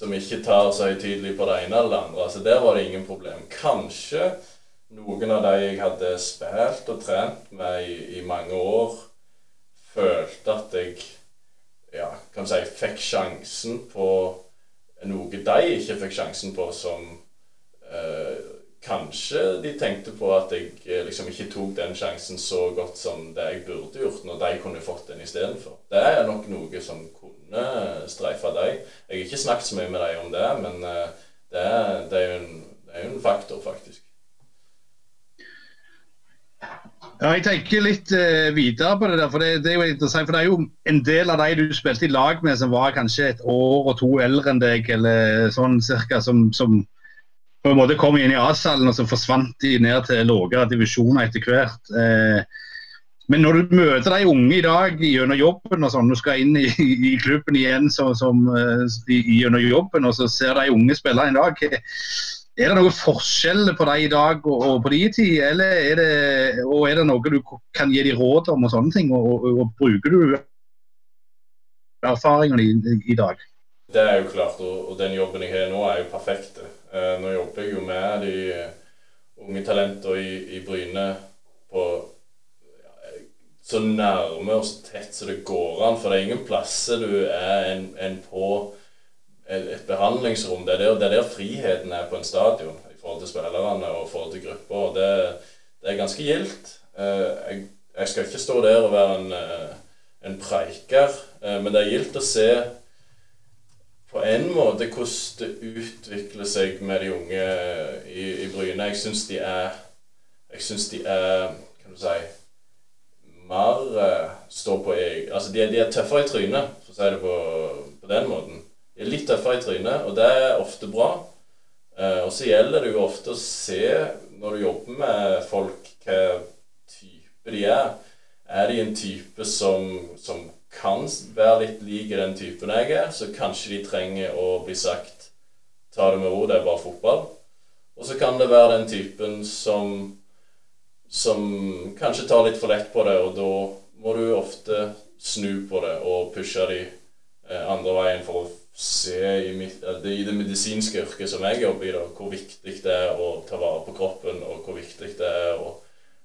som ikke tar seg tydelig på det ene eller det andre. Så der var det ingen problem. Kanskje noen av de jeg hadde spilt og trent med i, i mange år, følte at jeg ja, kan si, fikk sjansen på noe de ikke fikk sjansen på, som eh, kanskje de tenkte på at jeg eh, liksom ikke tok den sjansen så godt som det jeg burde gjort, når de kunne fått den istedenfor. Det er nok noe som kunne streifa dem. Jeg har ikke snakket så mye med dem om det, men eh, det er, det er jo en, en faktor, faktisk. Ja, jeg tenker litt uh, videre på det der, for det, det, er jo interessant. For det er jo en del av de du spilte i lag med som var kanskje et år og to eldre enn deg, eller sånn cirka, som, som på en måte kom inn i A-salen og så forsvant de ned til lavere divisjoner etter hvert. Uh, men når du møter de unge i dag gjennom jobben, og sånn, du skal inn i, i klubben igjen så, som, uh, gjennom jobben, og så ser de unge spille i dag er det noen forskjell på deg i dag og, og på de tid, eller er det, og er det noe du kan gi dem råd om og sånne ting? Og, og, og bruker du erfaringene i, i, dag? Det er jo klart, og, den jobben jeg har nå, er jo perfekt. Eh, nå jobber jeg jo med de unge talentene i, i Bryne på så nærme og så tett som det går an. For det er ingen plasser du er en, en på et behandlingsrom. Det er, der, det er, der, friheten er på en stadion i forhold til spillerne og i forhold til grupper. Det, det er ganske gildt. Eh, jeg, jeg, skal ikke stå der og være en, eh, en preiker, eh, men det er gildt å se på en måte hvordan det utvikler seg med de unge i, i Bryne. Jeg syns de er Jeg syns de er Kan du si mer står på egen Altså, de de er tøffere i trynet, for å si det på, på den måten er litt tøffere i trynet, og det er ofte bra. Eh, og så gjelder det jo ofte å se, når du jobber med folk, hva type de er. Er de en type som, som kan være litt lik den typen jeg er, så kanskje de trenger å bli sagt Ta det med ro, det er bare fotball. Og så kan det være den typen som som kanskje tar litt for lett på det, og da må du ofte snu på det og pushe de eh, andre veien for å se i, mitt, det, i det medisinske yrket som jeg jobber i, da, hvor viktig det er å ta vare på kroppen, og hvor viktig det er å,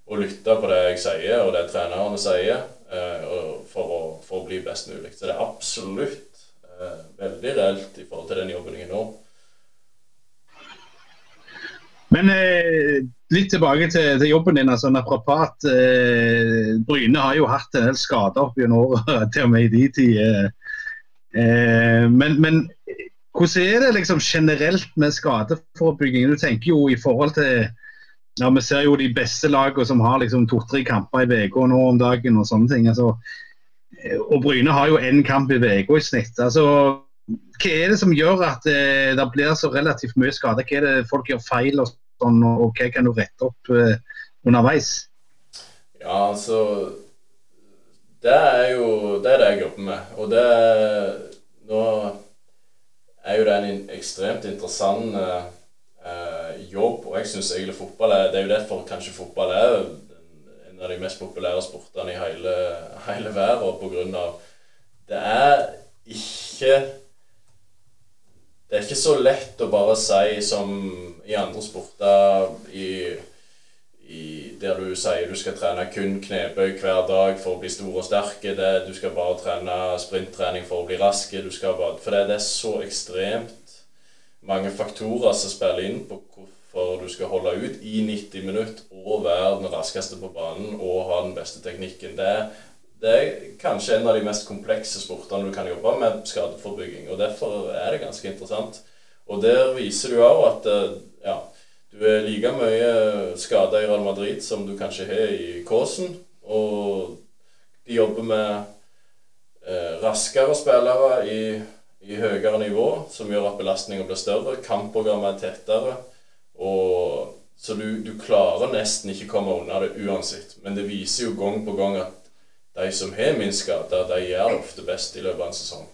å lytte på det jeg sier, og det trenerne sier, eh, for, å, for, å, bli best mulig. Så det er absolutt eh, veldig reelt i forhold til den jobben jeg er nå. Men eh, litt tilbake til, til, jobben din. altså Naprapat. Eh, Bryne har jo hatt en del skader opp gjennom året, [LAUGHS] til og med i de tider. Eh, men, men, hvordan er det liksom generelt med skadeforebygging? Du tenker jo i forhold til ja, Vi ser jo de beste lagene som har liksom to-tre kamper i uka nå om dagen og sånne ting. Altså, eh, og Bryne har jo én kamp i uka i snitt. altså hva er det som gjør at det, det blir så relativt mye skade? Hva er det folk gjør feil, og sånn, og hva kan du rette opp eh, underveis? Ja, altså det er jo det, er det jeg jobber med. Og det Nå er jo det en ekstremt interessant eh, jobb, og jeg syns egentlig fotball er Det er jo derfor kanskje fotball er en av de mest populære sportene i hele, hele verden på grunn av Det er ikke Det er ikke så lett å bare si som i andre sporter i i, der du sier du skal trene kun knebøy hver dag for å bli stor og sterk. Du skal bare trene sprinttrening for å bli rask. For det, det, er så ekstremt mange faktorer som spiller inn på hvorfor du skal holde ut i 90 minutter og være den raskeste på banen og ha den beste teknikken. Det, det er kanskje en av de mest komplekse sportene du kan jobbe med skadeforebygging. og Derfor er det ganske interessant. Og der viser du òg at eh, ja, du er like mye skada i Real Madrid som du kanskje har i Kåsen. Og de jobber med eh, raskere spillere i, i, høyere nivå, som gjør at belastninga blir større. Kampprogrammet er tettere. Og, så du, du, klarer nesten ikke komme unna det uansett. Men det viser jo gang på gang at de som har minst skader, de gjør det ofte best i løpet av en sesong.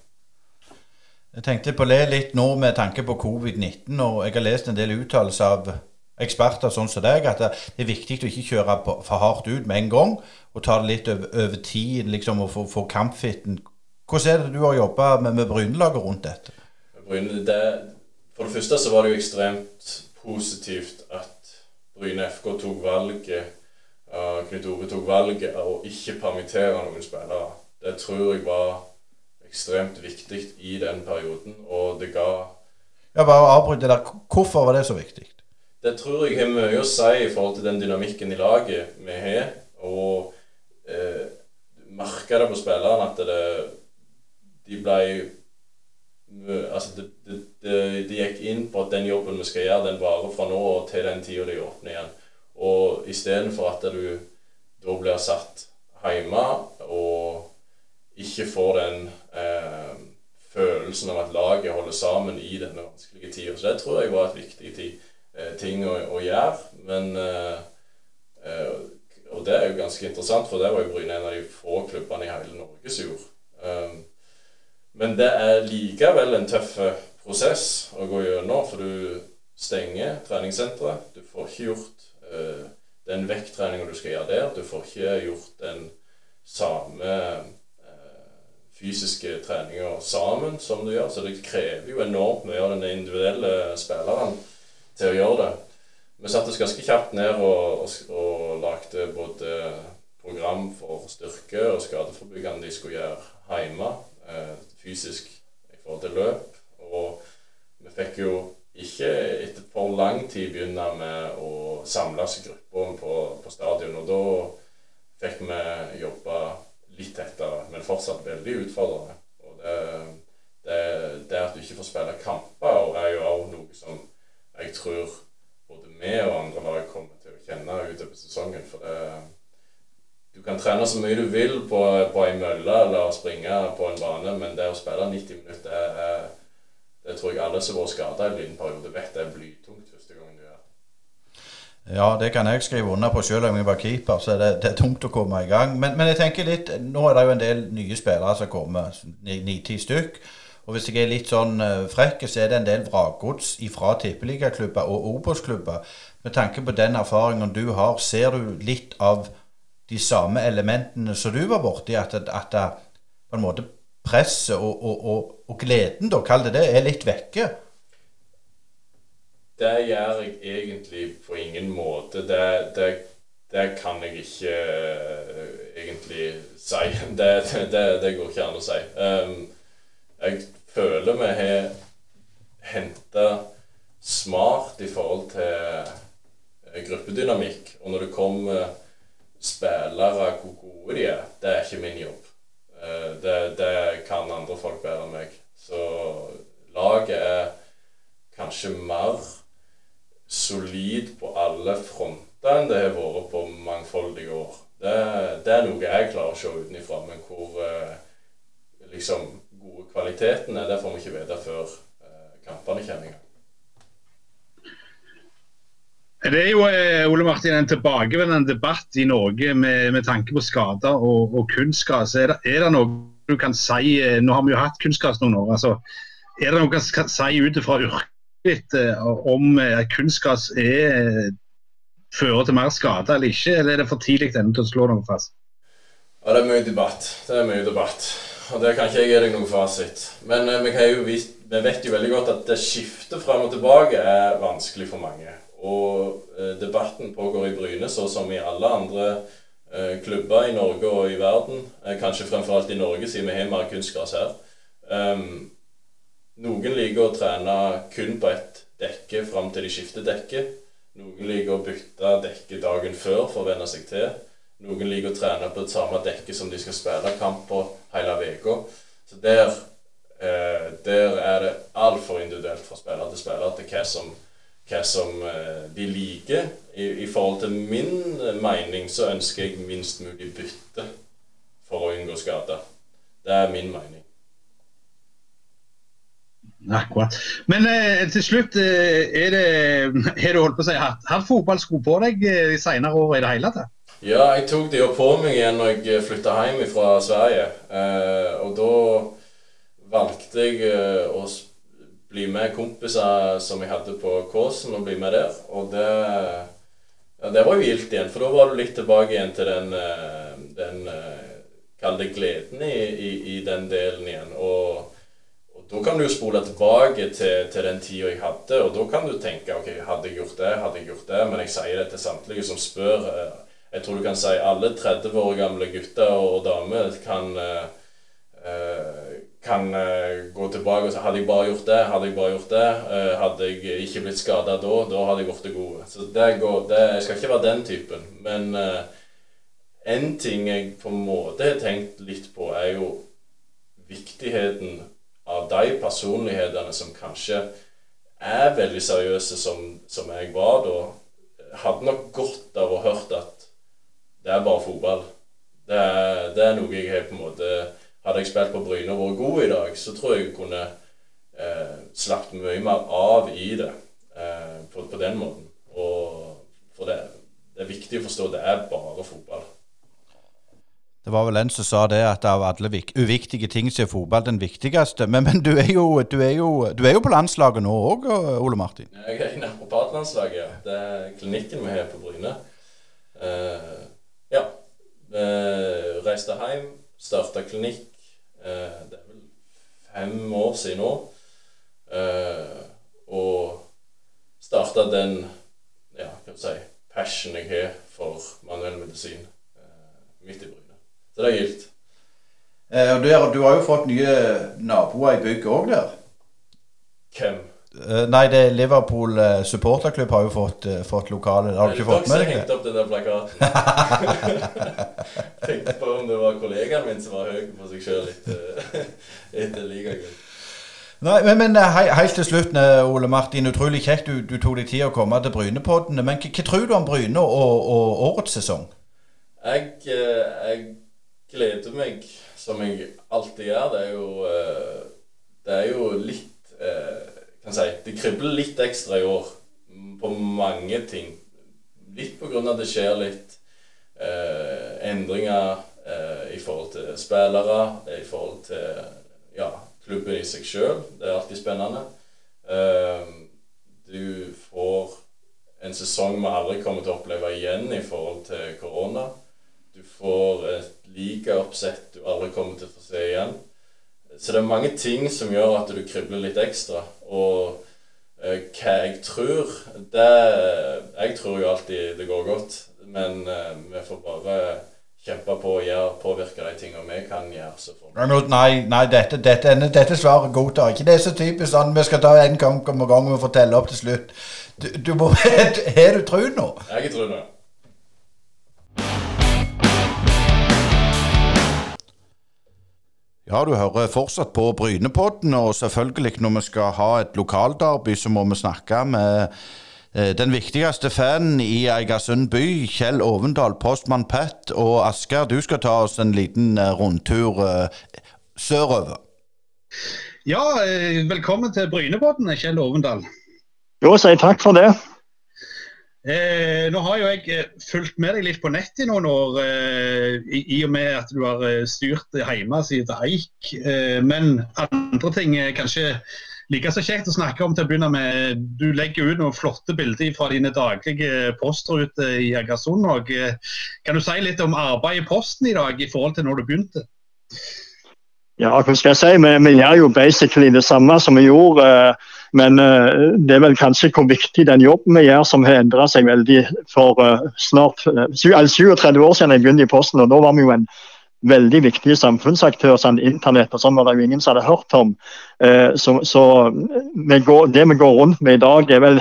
Jeg tenkte på det litt nå med tanke på covid-19, og jeg har lest en del uttalelser av eksperter sånn som deg, at det er viktig å ikke kjøre for hardt ut med en gang, og ta det litt over, over tid liksom, og få, få kampfitten. Hvordan er det du har jobba med, med Brynelaget rundt dette? Bryne, det, for det første så var det jo ekstremt positivt at Bryne FK tok valget uh, Knut Ove tok valget av å ikke permittere noen spillere. Det tror jeg var ekstremt viktig i den perioden, og det ga Ja, Bare avbryt det der. Hvorfor var det så viktig? Det tror jeg har mye å si i forhold til den dynamikken i laget vi har. Og eh, merka det på spillerne at det, de ble Altså, det, det, det, de gikk inn på at den jobben vi skal gjøre, den varer fra nå og til den tida de åpner igjen. Og istedenfor at du da blir satt hjemme og ikke får den eh, følelsen av at laget holder sammen i denne vanskelige tida. Så det tror jeg var et viktig tid, ting å, å, gjøre. Men eh, eh, Og det er jo ganske interessant, for det var jo Bryne en av de få klubbene i hele Norge som gjorde. Um, men det er likevel en tøff prosess å gå gjennom, for du stenger treningssenteret. Du får ikke gjort uh, den vekttreninga du skal gjøre der. Du får ikke gjort den samme fysiske treninger sammen som du gjør. Så det krever jo enormt mye av den individuelle spilleren til å gjøre det. Vi satte oss ganske kjapt ned og, og, og lagde både program for styrke og skadeforebyggende de skulle gjøre hjemme, eh, fysisk i forhold til løp. Og vi fikk jo ikke etter for lang tid begynne med å samles i grupper på, på stadion. Og da fikk vi jobbe litt tettere, men fortsatt veldig utfordrende. Og det, det, det at du ikke får spille kamper, er jo også noe som jeg tror både vi og andre lag kommer til å kjenne utover sesongen. For det, du kan trene så mye du vil på, på ei mølle eller springe på en bane, men det å spille 90 minutter, det, det tror jeg alle som har vært skada i en liten vet det er blytungt første gangen du gjør det. Ja, det kan jeg skrive under på selv om jeg var keeper, så det, det er tungt å komme i gang. Men, men, jeg tenker litt, nå er det jo en del nye spillere som kommer, ni-ti stykk. Og hvis jeg er litt sånn uh, frekk, så er det en del vrakgods fra tippeligaklubber og Obos-klubber. Med tanke på den erfaringen du har, ser du litt av de samme elementene som du var borti? At, at, at på en måte presset og, og, og, og gleden, da, kall det det, er litt vekke? Det gjør jeg egentlig på ingen måte. Det, det, det kan jeg ikke uh, egentlig si. [LAUGHS] Det, det, går ikke an å si. Um, jeg føler vi har henta smart i forhold til uh, gruppedynamikk. Og når det kommer spillere, hvor gode de er, det er ikke min jobb. Uh, det, det kan andre folk bedre enn meg. Så laget er kanskje mer solid på alle fronter enn det har vært på mangfoldige år. Det, det, er noe jeg klarer å se utenfra, men hvor eh, liksom kvaliteten er, det får vi ikke vite før eh, kampene kommer i gang. Det er jo eh, Ole Martin, en tilbakevendende debatt i Norge med, med tanke på skader og, og kunstgras. Er, er, det noe du kan si eh, Nå har vi jo hatt kunstgras noen år. altså Er det noe du kan si ut fra yrket litt eh, om kunstgras er fører til mer skader eller ikke, eller er det for tidlig ennå til å slå noe fast? Ja, Det er mye debatt. Det er mye debatt. Og Der kan ikke jeg gi deg noen fasit. Men eh, vi, vist, vi, vet jo veldig godt at det skiftet fram og tilbake er vanskelig for mange. Og eh, debatten pågår i Bryne så som i alle andre eh, klubber i Norge og i verden. Kanskje fremfor alt i Norge, siden vi har mer kunstgras her. Um, noen liker å trene kun på ett dekke fram til de skifter dekke. Noen liker å bytte dekke dagen før for å venne seg til. Noen liker å trene på det samme dekket som de skal spille kamp på hele uka. Så der, eh, der, er det altfor individuelt fra spiller til spiller til hva som, hva som eh, de liker. I, I, forhold til min mening så ønsker jeg minst mulig bytte for å unngå skader. Det er min mening. Akkurat. Men eh, til slutt, eh, er det, [LAUGHS] har du holdt på å si hatt, hatt fotballsko på deg de i senere år i det hele tatt? Ja, jeg tok de jo på meg igjen når jeg flytta hjem fra Sverige. Eh, og da valgte jeg eh, å bli med kompiser som jeg hadde på Kåsen, og bli med der. Og det, ja, det var jo gildt igjen, for da var du litt tilbake igjen til den, eh, den Kall det gleden i, i, i den delen igjen. og da kan du jo spole tilbake til, til den tida jeg hadde, og da kan du tenke ok, hadde jeg gjort det, hadde jeg gjort det? Men jeg sier det til samtlige som spør. Eh, jeg tror du kan si alle 30 år gamle gutter og damer kan, eh, kan uh, gå tilbake og si hadde jeg bare gjort det, hadde jeg bare gjort det, uh, hadde jeg ikke blitt skada da, da hadde jeg blitt god. Så det går, det, Jeg skal ikke være den typen. Men en ting jeg på en måte har tenkt litt på, er jo viktigheten av de personlighetene som kanskje er veldig seriøse, som, som jeg var da. Hadde nok godt av å hørt at det er bare fotball. Det er, det er noe jeg har på en måte Hadde jeg spilt på Bryne og vært god i dag, så tror jeg jeg kunne eh, slappet mye mer av i det eh, på, på, den måten. Og for det, det er viktig å forstå at det er bare fotball. Det var vel en som sa det, at av alle uviktige ting så er fotball den viktigste. Men, men du, er jo, du, er jo, du, er jo, på landslaget nå òg, Ole Martin? Jeg er i på partlandslaget, ja. Det er klinikken vi har på Bryne. Uh, ja. Uh, reiste hjem, starta klinikk. Uh, det er vel fem år siden nå. Uh, og starta den ja, hva si, passion jeg har for manuell medisin midt i brynet. Så det er gildt. og du, har jo fått nye naboer i bygget òg der. Hvem? Eh, nei, det er Liverpool eh, supporterklubb har jo fått, eh, fått lokale. Har du ikke fått med deg det? Jeg opp den der plakaten. [LAUGHS] Tenkte på om det var kollegaen min som var høy på seg sjøl etter, etter ligagull. Nei, men, men hei, Helt til slutt, Ole Martin. Utrolig kjekt du, du tok deg tid å komme til Brynepoddene. Men hva tror du om Bryne og, og årets sesong? Jeg, jeg gleder meg som jeg alltid gjør. Det er jo, det er jo litt Kan si Det kribler litt ekstra i år på mange ting. Litt på grunn av det skjer litt eh, endringer eh, i forhold til spillere, i forhold til ja, klubben i seg sjøl. Det er alltid spennende. Eh, du får en sesong vi aldri kommer til å oppleve igjen i forhold til korona. Du får et ligaoppsett du aldri kommer til å få se igjen. Så det er mange ting som gjør at du kribler litt ekstra. Og eh, hva jeg tror det, Jeg tror jo alltid det går godt. Men eh, vi får bare kjempe på å gjøre, påvirke de tingene vi kan gjøre. Så får nei, nei dette, dette, dette, svaret godtar ikke. Det er så typisk sånn vi skal ta en gang om gangen og fortelle opp til slutt. Du, du må, Har [LAUGHS] du tru nå? Jeg har tro Ja, du hører fortsatt på Brynepodden, og selvfølgelig når vi skal ha et lokalderby, så må vi snakke med eh, den viktigste fanen i Eigersund by, Kjell Ovendal, postmann Pett. Og Asker, du skal ta oss en liten eh, rundtur eh, sørover. Ja, velkommen til Brynepodden, Kjell Ovendal. Jo, si takk for det. Eh, nå har jo jeg eh, fulgt med deg litt på nett i noen år, eh, i, i, og med at du har eh, styrt hjemme siden Eik. Eh, men andre ting er kanskje like så kjekt å snakke om til å begynne med. Du legger ut noen flotte bilder fra dine daglige postruter i Egersund. Kan du si litt om arbeidet i Posten i dag i forhold til når du begynte? Ja, hva skal jeg si? Vi, vi gjør jo basically det samme som vi gjorde. Uh, men uh, det er vel kanskje hvor viktig den jobben vi gjør som har endra seg veldig for uh, snart uh, 37 år siden jeg begynte i Posten. og Da var vi jo en veldig viktig samfunnsaktør. sånn Internett og sånn var det jo ingen som hadde hørt om. så, så vi går, det vi går rundt med i dag, er vel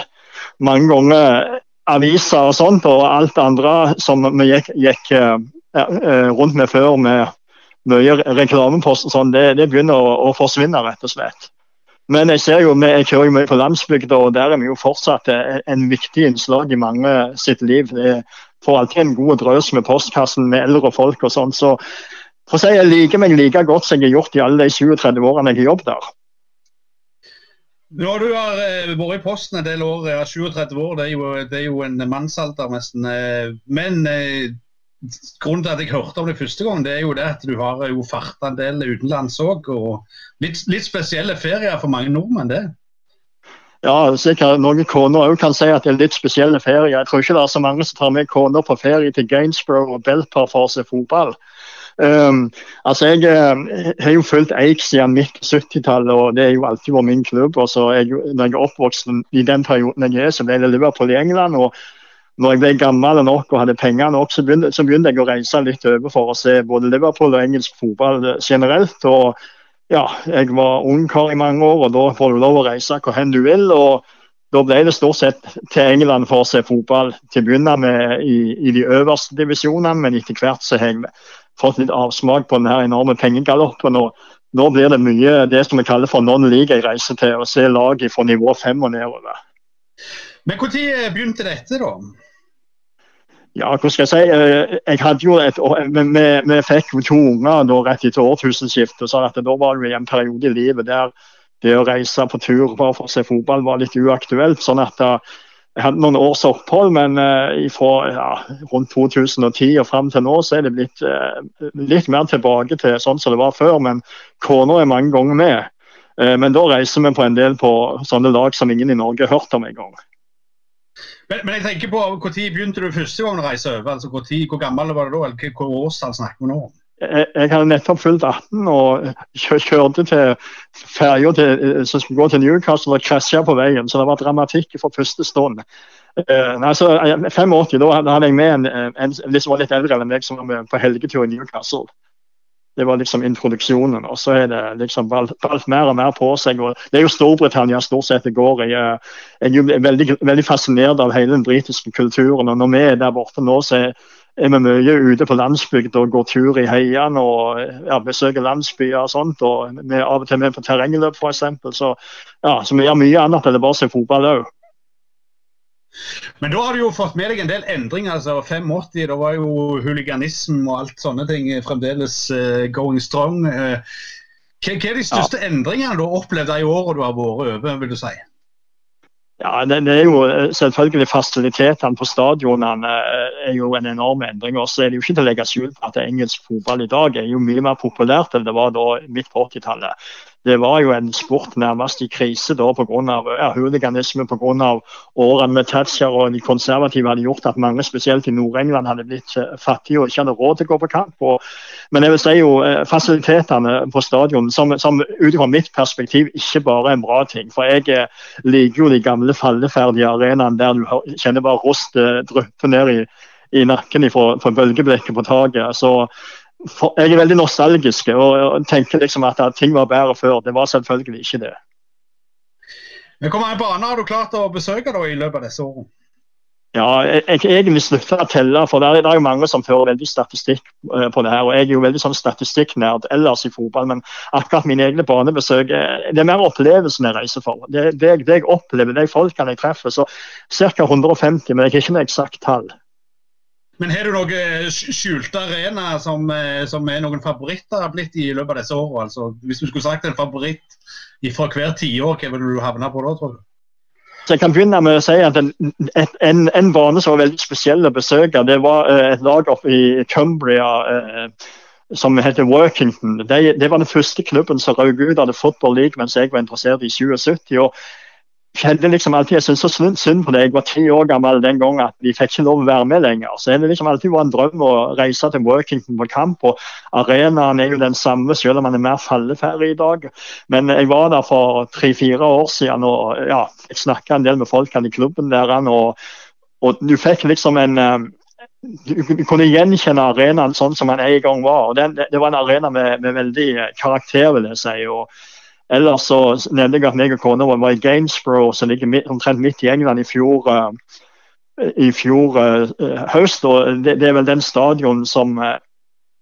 mange ganger aviser og sånt, og alt andre som vi gikk, gikk rundt med før med mye reklamepost og sånn, det, det, begynner å, å forsvinne, rett og slett. Men jeg ser jo, jeg kjører jo mye på landsbygda, og der er vi jo fortsatt en viktig innslag i mange sitt liv. Det får alltid en god drøs med postkassen med eldre folk og sånn. Så for å si, jeg liker meg like godt som jeg har gjort i alle de 37 årene jeg har jobbet der. Når du har eh, vært i Posten en del år, ja, 37 år, det er jo, det er jo en mannsalder nesten. Eh, men eh, grunnen til at jeg hørte om det første gang, det er jo det at du har jo farta en del utenlands òg. Og litt, litt, spesielle ferier for mange nordmenn, det. Ja, sikkert noen koner òg kan si at det er litt spesielle ferier. Jeg tror ikke det er så mange som tar med koner på ferie til Gainsborough og Belper for å se fotball. Um, altså Jeg uh, har jo fulgt Eik siden midt på 70-tallet, og det har jo alltid vært min klubb. og så jeg, Når jeg er oppvokst i den perioden jeg er, så ble det Liverpool i England. og når jeg ble gammel nok og hadde penger nok, så begynte, så begynte, jeg å reise litt over for å se både Liverpool og engelsk fotball generelt. og ja, jeg var ungkar i mange år, og da får du lov å reise hvor hen du vil. og da ble det stort sett til England for å se fotball. Til å begynne med i, i de øverste divisjonene, men etter hvert så har jeg fått litt avsmak på den her enorme pengegaloppen. og Nå blir det mye det som vi kaller for non-league jeg reiser til, å se lag fra nivå fem og nedover. Men Når begynte dette, da? Ja, hva skal jeg si. Eh, jeg hadde jo et, vi, vi fikk to unger da, rett etter årtusenskiftet. så Da var det en periode i livet der det å reise på tur bare for å se fotball var litt uaktuelt. sånn at uh, Jeg hadde noen års opphold, men fra ja, rundt 2010 og fram til nå så er det blitt litt mer tilbake til sånn som det var før. Men kona er mange ganger med. men da reiser vi på en del på sånne lag som ingen i Norge har hørt om engang. Men, men jeg tenker på, Når begynte du første gang å reise over? altså Hvor, tid, hvor gammel var du da? eller hvor årstall snakker vi nå om? jeg, jeg hadde nettopp fylt 18 og kjørte til ferja som skulle gå til Newcastle og krasja på veien. Så det var dramatikk fra første stund. Uh, nei, så 85, da, da hadde jeg med en, en, en som var litt eldre enn meg, som var på helgetur i Newcastle. Det var liksom introduksjonen. Og så er det liksom balt, mer og mer på seg. og Det er jo Storbritannia stort sett det går i. Eh, jeg er veldig, veldig fascinert av hele den britiske kulturen. og Når vi er der borte nå, så er er vi mye ute på landsbygd og går tur i heiene og ja, besøker landsbyer og sånt. og Vi er av og til med på terrengløp f.eks. Så, ja, så vi gjør mye annet enn bare å se fotball òg. Men da har du jo fått med deg en del endringer. altså 85, da var jo huliganism og alt sånne ting fremdeles uh, going strong. Uh, hva, hva, er de største ja. endringene du har opplevd i året du har vært over, vil du si? Ja, det, det, er jo eh, selvfølgelig Fasilitetene på stadionene eh, er jo en enorm endring. og så er det jo ikke til å legge skjul på at engelsk fotball i dag er jo mye mer populært enn det var da midt på 80-tallet det var jo en sport nærmest i krise da pga. Ja, huliganisme, pga. årene med Thatcher og de konservative hadde gjort at mange, spesielt i Nord-England, hadde blitt eh, fattige og ikke hadde råd til å gå på kamp. Og, men jeg vil si jo eh, fasilitetene på stadion, som, som ut fra mitt perspektiv ikke bare er en bra ting. For jeg eh, liker jo de gamle falleferdige arenaene der du kjenner bare rost dryppe ned i, i nakken fra bølgeblikket på taket. Så for, jeg er veldig nostalgisk og, tenker liksom at, at, ting var bedre før. Det var selvfølgelig ikke det. Men Hvor mange baner har du klart å besøke da, i løpet av disse årene? Ja, jeg har egentlig slutta å telle, for det er, det er mange som fører veldig statistikk uh, på det her. og Jeg er jo veldig sånn statistikknerd ellers i fotball, men akkurat mine egne banebesøk eh, Det er mer opplevelsen jeg reiser for. Det, det, det jeg opplever, de folkene jeg treffer. Så ca. 150, men jeg har ikke noe eksakt tall. Men har du noen eh, skjulte arenaer som, eh, som, er noen favoritter blitt i løpet av disse årene? Altså, hvis du skulle sagt en favoritt fra hver tiår, hva ville du havne på da, tror du? Så jeg kan begynne med å si at En, en, en bane som var veldig spesiell å besøke, det var eh, et lag oppe i Cumbria som heter Workington. Det, det, var den første klubben som røk ut av det Football League mens jeg var interessert i 77. og [LAUGHS] kjente liksom alltid, Jeg syntes så synd på det. Jeg var ti år gammel den gangen at vi fikk ikke lov å være med lenger. Så det liksom alltid vært en drøm å reise til Workington på kamp. og Arenaen er jo den samme, selv om man er mer falleferdig i dag. Men jeg var der for tre-fire år siden og ja, jeg snakka en del med folkene i klubben der. Og, og du fikk liksom en eh, du kunne gjenkjenne arenaen sånn som den en gang var. og det, det var en arena med, med veldig karakter, vil jeg si. og Ellers så nevnte jeg at meg og kona var i Gainsborough, som ligger omtrent midt i England, i fjor, uh, i fjor uh, høst. og det, det, er vel den stadion som uh,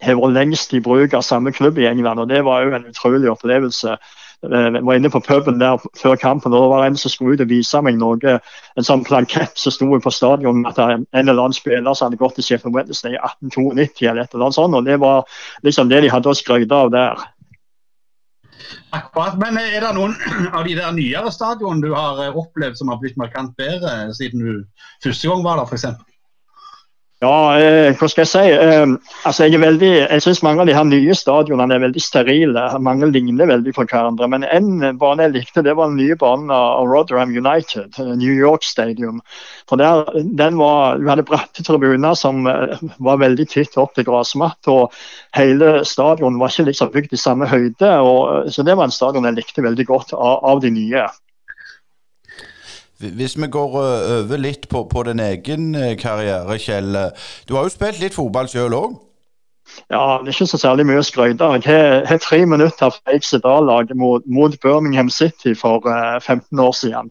har vært lengst i bruk av samme klubb i England. og Det var jo en utrolig opplevelse. Jeg var inne på puben der før kampen, og det var en som skulle ut og vise meg noe. En sånn plankett som sto på stadion at en eller annen spiller som hadde gått til Sheffield Wednesday i 1892 eller et eller annet sånt. og Det var liksom det de hadde å skryte av der. Akkurat, Men er det noen [CLEARS THROAT] av de der nyere stadionene du har eh, opplevd som har blitt markant bedre siden du første gang var der, f.eks.? Ja, eh, hva skal jeg si. Eh, altså Jeg er jeg syns mange av de her nye stadionene er veldig sterile. Mange ligner veldig på hverandre. Men en bane jeg likte, det var den nye banen av Rotherham United, eh, New York Stadium. For der, den var, Du hadde bratte tribuner som eh, var veldig titt opp til gressmatt. Og hele stadion var ikke liksom bygd i samme høyde. Og, så det var en stadion jeg likte veldig godt av, av de nye. Hvis vi går eh, over litt på, på din egen eh, karriere, Kjell. Eh, du har jo spilt litt fotball sjøl òg? Ja, det er ikke så særlig mye å skryte av. Jeg har tre minutter fra Eiks A-lag mot, mot, Birmingham City for uh, eh, 15 år siden.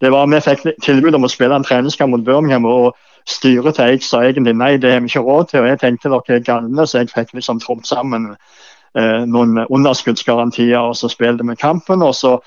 Det var, Vi fikk tilbud om å spille en treningskamp mot Birmingham. og Styret til Eik sa egentlig nei, det har vi ikke råd til. og Jeg tenkte dere er galne, så jeg fikk liksom tromt sammen uh, noen underskuddsgarantier. og Så spilte vi kampen. og så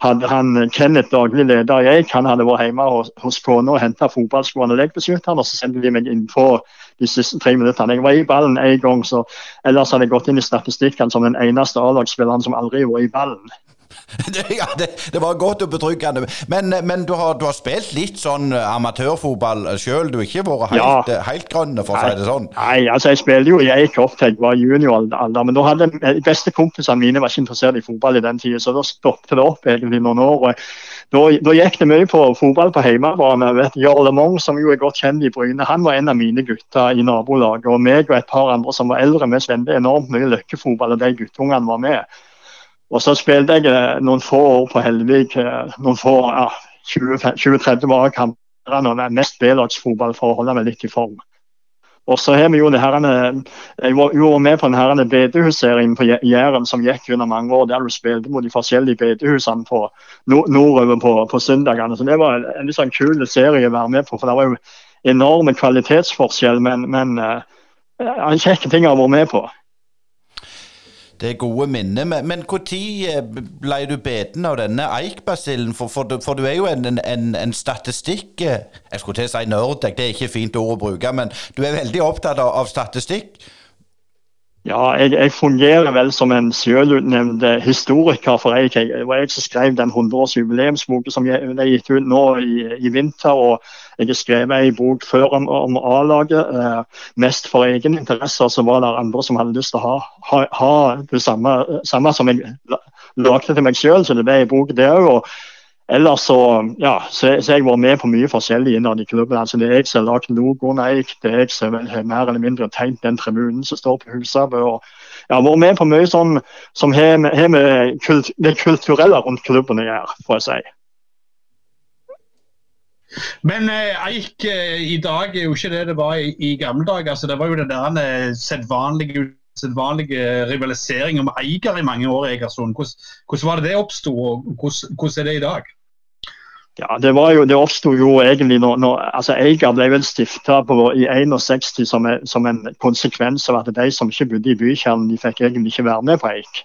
hadde han Kenneth, daglig leder Eik, han hadde vært hjemme hos, hos kona og henta fotballskoene og han, Og så sendte de meg inn på de siste tre minuttene. Jeg var i ballen én gang, så ellers hadde jeg gått inn i statistikken som den eneste A-lagsspilleren som aldri var i ballen. [LAUGHS] ja, det, det, var godt og betryggende. Men, men du, har, du, har, spilt litt sånn amatørfotball sjøl? Du har ikke vært helt, ja. helt grønn, for å si det sånn? Nei, altså jeg spilte jo i ei kort jeg var junioralder. Men da hadde de beste kompisene mine var ikke interessert i fotball i den tida, så da stoppet det opp egentlig noen år. Da, da, gikk det mye på fotball på hjemmebane. Jarl Lemong, som jo er godt kjent i Bryne, han var en av mine gutter i nabolaget. Og meg og et par andre som var eldre, vi spilte enormt mye løkkefotball, og de guttungene var med. Og så spilte jeg eh, noen få år på Hellevik. Eh, noen få, ja, 20-30 år kampene og mest B-lagsfotball for å holde meg litt i form. Og så har vi jo det herrene, Jeg var jo med på den bedehusserien på Jæren som gikk under mange år, der du spilte mot de forskjellige bedehusene på, nordover på, på søndagene. Så Det var en litt sånn kul serie å være med på. for Det var jo enorme kvalitetsforskjell, men, men uh, kjekke ting å ha vært med på. Det er gode minner. Men når eh, ble du beten av denne eikbasillen? For, for, for, du er jo en, en, en statistikk eh, Jeg skulle til å si nerd, det er ikke fint ord å bruke, men du er veldig opptatt av, av statistikk? Ja, jeg, jeg, fungerer vel som en selvutnevnt historiker for jeg, jeg, var jeg skrev den 100-årsjubileumsboken som ble gitt ut nå i, i, vinter. og Jeg har skrevet en bok før om, om A-laget. Eh, mest for egen interesse. Så var det andre som hadde lyst til å ha, ha, ha det samme, samme, som jeg lagde til meg sjøl. Så det ble en bok, det òg. Ellers så, ja, så, så jeg vært med på mye forskjellig innad i klubben. Altså, det er jeg som har lagd logoen Eik, det er jeg som har mer eller mindre tegnet den tribunen som står på og Jeg har vært med på mye sånn som har med kult, det kulturelle rundt klubben å gjøre, får jeg si. Men eh, Eik eh, i dag er jo ikke det det var i, i gamle dager. Altså, det var jo den der eh, sedvanlige sedvanlige rivalisering om eier i mange år i Egersund. Hvordan, hvordan var det det oppsto, og hvordan, hvordan er det i dag? Ja, Det var jo, det oppsto jo egentlig når, når altså Eiger ble vel stifta i 61 som, som, en konsekvens av at de som ikke bodde i bykjernen, de fikk egentlig ikke være med på Eik.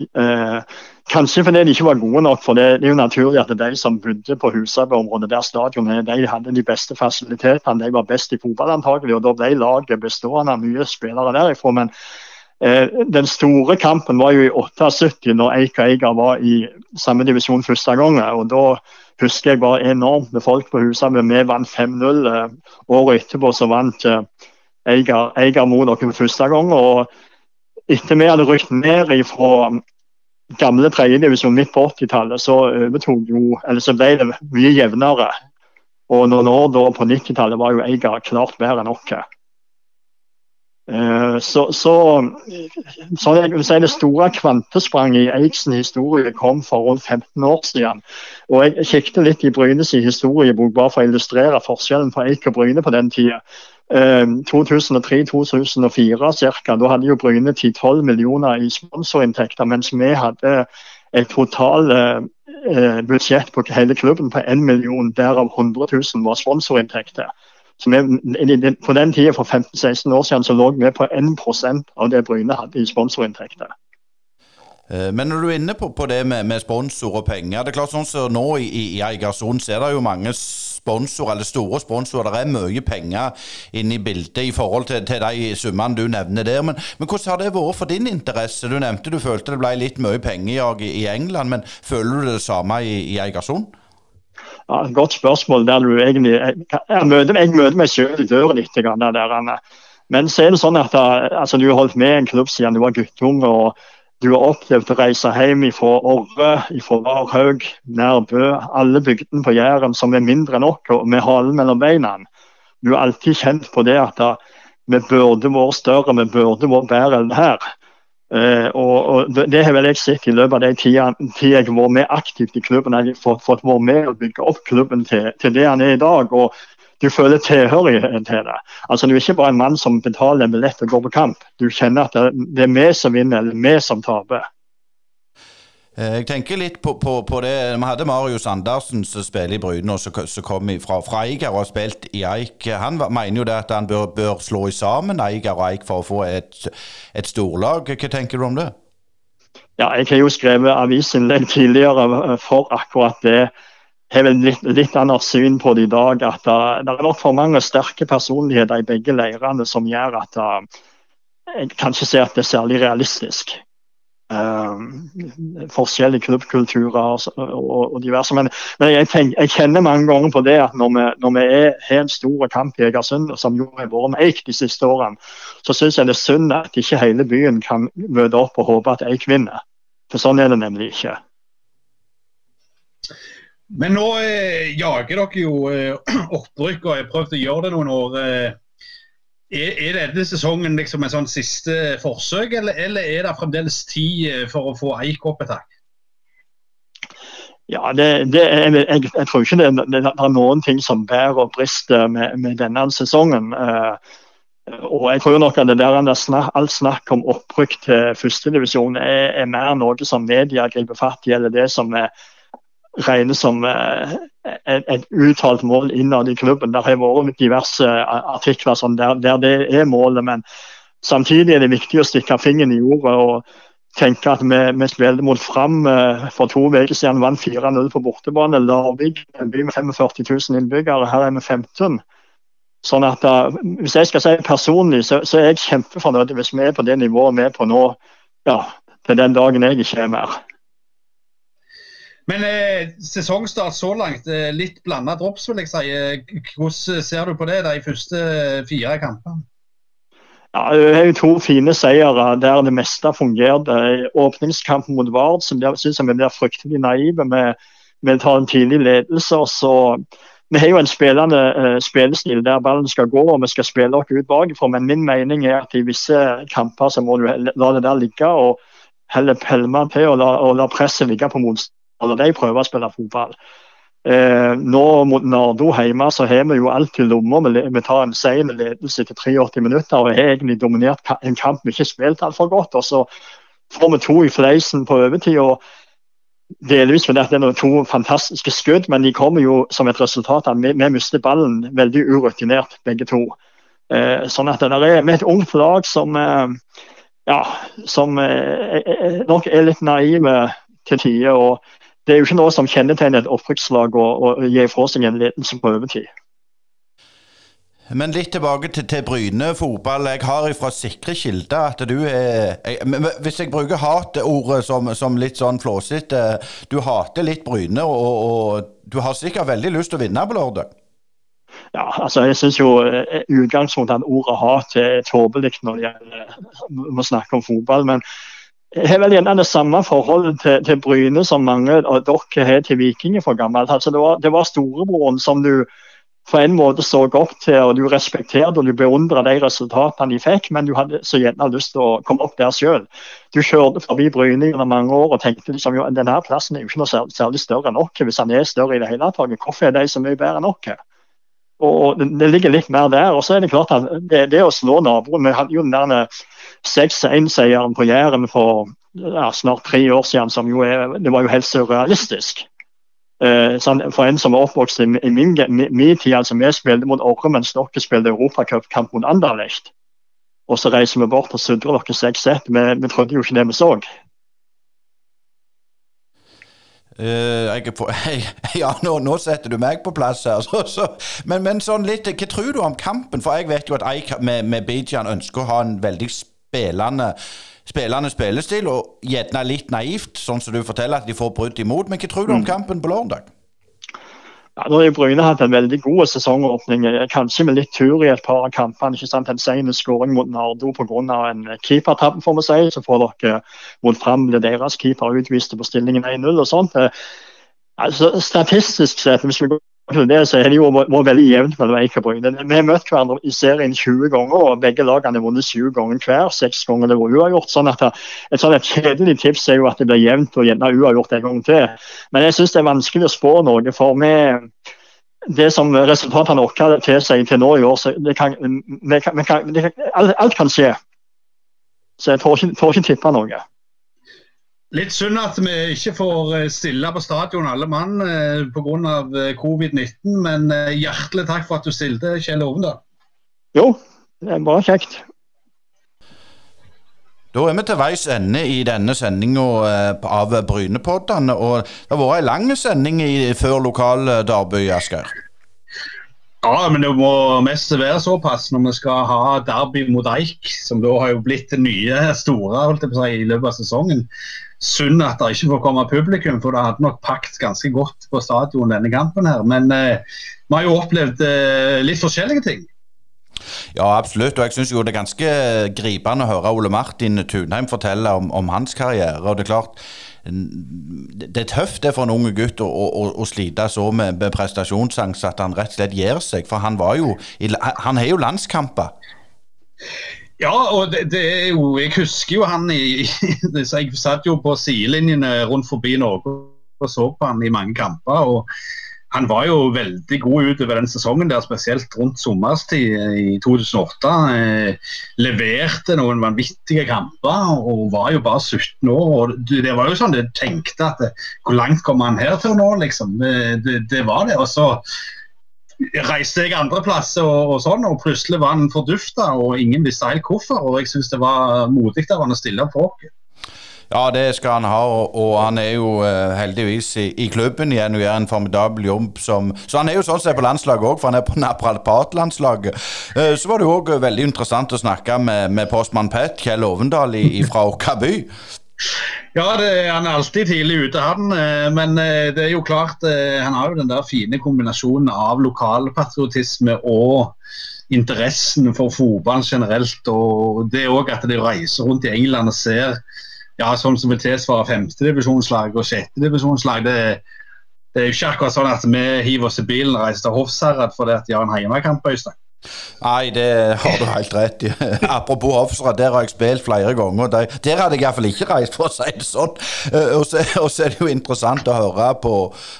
Eh, kanskje fordi de ikke var gode nok, for det, det er jo naturlig at de som bodde på Husabø-området, der stadionet de hadde de beste fasilitetene, de var best i fotball antagelig, og da ble laget bestående av mye spillere derifra. men eh, den store kampen var jo i 78, når Eik og Eiger var i samme divisjon første gang. og da husker jeg var enormt med folk på husene. Vi vant 5-0. Eh, året etterpå så vant eh, Eiger, Eiger mot dere første gang. og Etter vi hadde rykt ned fra gamle tredjedivisjon midt på 80-tallet, så overtok jo, eller så ble det mye jevnere. Og noen år da på 90-tallet var jo Eiger klart bedre enn oss. Eh, så, så, så si Det store kvantespranget i Eiksen historie kom for rundt 15 år siden. Og Jeg kikket litt i Brynes historiebok bare for å illustrere forskjellen på Eik og Bryne på den tida. 2003-2004 eh, ca. Da hadde jo Bryne 10-12 millioner i sponsorinntekter, mens vi hadde et total eh, budsjett på hele klubben på 1 million, derav 100 000 var sponsorinntekter. Vi, på den tida for 15-16 år siden så lå vi på 1% av det Bryne hadde i sponsorinntekter. Eh, men når du er inne på, på det med, med, sponsor og penger det er klart sånn så Nå i, i Eigersund så er det jo mange sponsorer, eller store sponsorer. Det er mye penger inne i bildet i forhold til, til de summene du nevner der. Men, men, hvordan har det vært for din interesse? Du nevnte du følte det ble litt mye penger i, i England, men føler du det samme i, i Eigersund? Ja, godt spørsmål. der du egentlig, Jeg, møter, jeg møter meg selv i døren litt. Der, men så er det sånn at altså, du har holdt med en klubb siden du var guttunge. og Du har opplevd å reise hjem fra Orre, fra Varhaug, Nærbø, alle bygdene på Jæren som er mindre enn oss, med halen mellom beina. Du har alltid kjent på det at da, vi burde vært større, vi burde vært bedre enn her. Uh, og, og, Det har vel jeg sett i løpet av den tida, jeg har vært med aktivt i klubben. Jeg har fått, fått vært med og bygge opp klubben til, til, det han er i dag. og du føler tilhørighet til det. Altså, Du er ikke bare en mann som betaler en billett og går på kamp. Du kjenner at det er vi som vinner, eller vi som taper. Eh, jeg tenker litt på, på, på, det Vi hadde Marius Andersen som spiller i Bryne, og som kom fra, fra Eiger og har spilt i Eik. Han mener jo det at han bør, bør slå sammen Eiger og Eik for å få et, et storlag. Hva tenker du om det? Ja, jeg har jo skrevet avisinnlegg tidligere for akkurat det. Jeg har vel litt, litt annet syn på det i dag. at det, er nok for mange sterke personligheter i begge leirene som gjør at uh, jeg kan ikke se at det er særlig realistisk. Uh, forskjellige klubbkulturer og, og, og, diverse. Men, men jeg, tenker, jeg, kjenner mange ganger på det at når vi, når vi er, har en stor kamp i Egersund, som jo har vært med Eik de siste årene, så syns jeg det er synd at ikke hele byen kan møte opp og håpe at Eik vinner. For sånn er det nemlig ikke. Men nå eh, jager dere jo eh, [CLEARS THROAT] opprykk og har prøvd å gjøre det noen år. Eh, er, er denne sesongen liksom en sånn siste forsøk, eller, eller, er det fremdeles tid eh, for å få Eik opp et hakk? Ja, det, det, jeg, jeg, jeg, tror ikke det, det, er noen ting som bærer og brister med, med denne sesongen. Uh, og jeg tror nok at det der snak, Alt snakk om opprykk til førstedivisjon er, er mer noe som media griper fatt i, eller det som er regnes som eh, et, et uttalt mål innad i klubben. Det har vært diverse artikler sånn der, der, det er målet, men samtidig er det viktig å stikke fingeren i jordet og tenke at vi, vi spilte mot Fram eh, for to uker siden, vant 4-0 på bortebane. Larvik, en by med 45 000 innbyggere, her er vi 15. Sånn at Hvis jeg skal si personlig, så, så er jeg kjempefornøyd hvis vi er på det nivået vi er på nå, ja, til den dagen jeg ikke er mer. Men eh, sesongstart så langt, eh, litt blanda drops, vil jeg si. Eh, hvordan ser du på det, de første fire kampene? Ja, Det er jo to fine seire der det meste fungerte. Åpningskampen mot Vard som jeg vi blir fryktelig naive med, med å ta en tidlig ledelse. så vi har jo en spillende uh, spillestil der ballen skal gå og vi skal spille oss ut bakfra. Men min mening er at i visse kamper så må du la det der ligge og heller pælme til og la, og la presset ligge på motstand når de prøver å spille fotball. Eh, nå mot Nardo hjemme så har vi jo alt i lomma. Vi, vi tar en sen ledelse etter 83 minutter og har egentlig dominert en kamp vi ikke spilte spilt altfor godt. og Så får vi to i fleisen på overtid. og Delvis fordi det er to fantastiske skudd, men de kommer jo som et resultat av at vi, vi mister ballen veldig urutinert, begge to. Eh, sånn at det er med et ungt lag som, eh, ja, som eh, eh, nok er litt naive til tider. og det er jo ikke noe som kjennetegner et opprykkslag å gi fra seg en ledelse på overtid. Men litt tilbake til, til Bryne fotball. Jeg har ifra sikre kilder at du er jeg, Hvis jeg bruker hatordet som, som, litt sånn flåsete Du hater litt Bryne, og, og, du har sikkert veldig lyst til å vinne på lørdag? Ja, altså jeg syns jo eh, utgangspunktet at ordet hat er tåpelig når det gjelder å snakke om fotball. men jeg har vel gjerne det samme forholdet til, til Bryne som mange av dere har til Vikinger for gammelt. Altså, det, var, det var storebroren som du på en måte så opp til, og du respekterte og du beundra de resultatene de fikk, men du hadde så gjerne lyst til å komme opp der sjøl. Du kjørte forbi Bryne gjennom mange år og tenkte liksom, denne plassen er jo ikke noe særlig, større enn oss. Hvis han er større i det hele tatt, hvorfor er de så mye bedre enn oss? Og det, ligger litt mer der. Og så er det klart at det, det å slå naboen Vi hadde jo den der 6-1-seieren på Jæren for ja, snart tre år siden, som jo er, det var jo helt surrealistisk. Eh, for en som er oppvokst i, i min, min, tid, altså vi spilte mot Orre mens dere spilte europacupkamp mot Anderlecht. Og så reiser vi bort og sudrer dere 6-1. Vi, vi trodde jo ikke det vi så. Uh, [LAUGHS] jeg, ja, nå, nå, setter du meg på plass her. Så, så. Men, men, sånn litt, hva tror du om kampen? For jeg vet jo at Eik med, med Bijan ønsker å ha en veldig spillende, spillende spillestil, og gjerne litt naivt, sånn som du forteller at de får brudd imot. Men hva tror du om mm. kampen på lørdag? Ja, nå har Bryne hatt en veldig god sesongåpning, kanskje med litt tur i et par av kampene. ikke sant? En sen skåring mot Nardo pga. en keepertabbe, får vi si. Så får dere mot Fram ble deres keeper utvist på stillingen 1-0 og sånt. Altså, statistisk sett, hvis vi går det så er det jo vært veldig jevnt mellom Eik og Bryne. Vi har møtt hverandre i serien 20 ganger, og begge lagene har vunnet 7 ganger hver. Seks ganger det var uavgjort. sånn at Et sånn kjedelig tips er jo at det blir jevnt og gjerne uavgjort en gang til. Men jeg syns det er vanskelig å spå noe, for vi det som resultatene våre hadde seg til nå i år, så det kan, vi kan, vi kan, det, alt, alt kan skje. Så jeg får ikke, tror ikke tippe noe. Litt synd at vi ikke får eh, stille på stadion alle mann eh, pga. Eh, covid-19, men hjertelig takk for at du stilte, Kjell Ovendal. Jo, det var kjekt. Da er vi til veis ende i denne sendinga av Brynepoddene. Og det har vært ei lang sending i, før lokalderby, Asgeir. Ja, men det må mest være såpass når vi skal ha derby mot Eik, som da har jo blitt det nye store holdt jeg på å si, i løpet av sesongen. Synd at det ikke får komme publikum, for det hadde nok pakket ganske godt på stadion denne kampen. her. Men eh, vi har jo opplevd eh, litt forskjellige ting. Ja, absolutt. Og jeg syns jo det er ganske gripende å høre Ole Martin Tunheim fortelle om, om hans karriere. Og det er klart, det er tøft det for en ung gutt å, å, å slite så med, med prestasjonsangst at han rett og slett gir seg. For han var jo Han har jo landskamper. Ja, og det, det, er jo Jeg husker jo han i [LAUGHS] Jeg satt jo på sidelinjene rundt forbi Norge og så på han i mange kamper. og han var jo veldig god utover den sesongen, der, spesielt rundt sommerstid i 2008. Eh, leverte noen vanvittige kamper og var jo bare 17 år. og Det var jo sånn du tenkte at hvor langt kommer han her til nå, liksom. Det, det var det. Og så reiste jeg andreplass og, og sånn, og plutselig var han fordufta og ingen visste helt hvorfor. Og jeg syns det var modig av han å stille for oss. Ja, det skal han ha, og, han er jo uh, heldigvis i, i, klubben igjen og gjør en formidabel jobb som Så han er jo sånn sett på landslaget òg, for han er på naprapatlandslaget. Uh, så var det jo òg veldig interessant å snakke med, med postmann Pet, Kjell Ovendal fra Åkaby. Ja, det, han er alltid tidlig ute, han. Eh, men det er jo klart, han har jo den der fine kombinasjonen av lokalpatriotisme og interessen for fotball generelt. Og det òg at de reiser rundt i England og ser ja, sånn som vil tilsvare femtedivisjonslag og sjettedivisjonslag. Det, det er jo ikke akkurat sånn at vi hiver oss i bilen og reiser til Hofsherad fordi de har en hjemmekamp. Øystein. Nei, det har du helt rett i. [LAUGHS] Apropos Hofsrad, der har jeg spilt flere ganger. Der, der hadde jeg iallfall ikke reist, for å si det sånn. Eh, og og så er det jo interessant å høre på,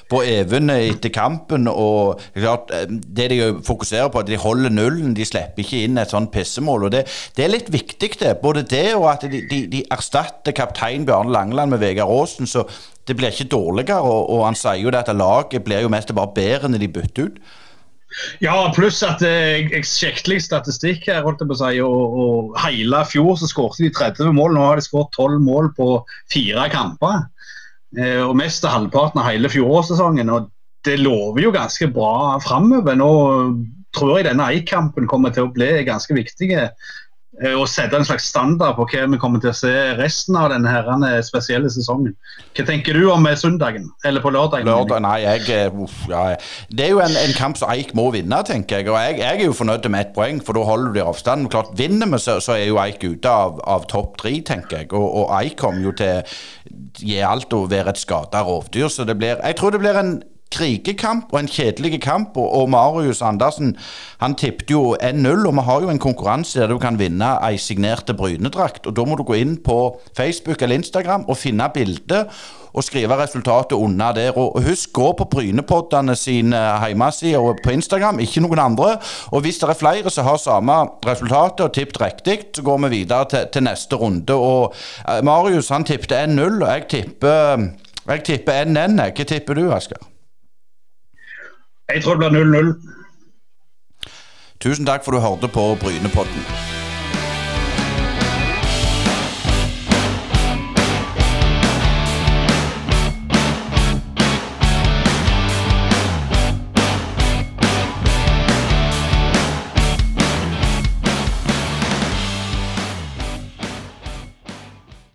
på Even etter kampen. og klart, eh, Det de fokuserer på, at de holder nullen, de slipper ikke inn et sånt pissemål. og Det, det er litt viktig, det. Både det og at de, de, de erstatter kaptein Bjarne Langeland med Vegard Aasen. så det blir ikke dårligere, og, og han sier jo det at laget blir jo mest bare bedre når de bytter ut. Ja, pluss at jeg, jeg sjekket litt statistikk her. holdt jeg på å si, og, og Hele fjor så skåret de 30 mål. Nå har de skåret 12 mål på fire kamper. Eh, og Mest av halvparten av hele fjorårssesongen. og Det lover jo ganske bra framover. Nå tror jeg denne Eik-kampen kommer til å bli ganske viktig og eh, sette en slags standard på hva vi kommer til å se resten av denne herrene spesielle sesongen. Hva tenker du om søndagen, eller på lørdagen? Lørdag, nei, jeg, uff, ja. Det er jo en, en, kamp som Eik må vinne, tenker jeg. Og jeg, jeg er jo fornøyd med ett poeng, for da holder du de avstanden. Klart, Vinner vi, så, så, er jo Eik ute av, av topp tre, tenker jeg. Og, og Eik kommer jo til å gi alt og være et skada rovdyr. Så det blir Jeg tror det blir en krigekamp og en kjedelig kamp. Og, og Marius Andersen han tippet jo 1-0, og vi har jo en konkurranse der du kan vinne ei signerte Brynedrakt. og Da må du gå inn på Facebook eller Instagram og finne bildet og skrive resultatet under der. Og husk, gå på Brynepoddene sine hjemmesider på Instagram, ikke noen andre. Og hvis det er flere som har samme resultatet og tippet riktig, så går vi videre til, til neste runde. Og uh, Marius han tippet 1-0, og jeg tipper jeg tipper 1-1. Hva tipper du, Asker? Jeg tror det blir 0-0. Tusen takk for du hørte på Brynepodden.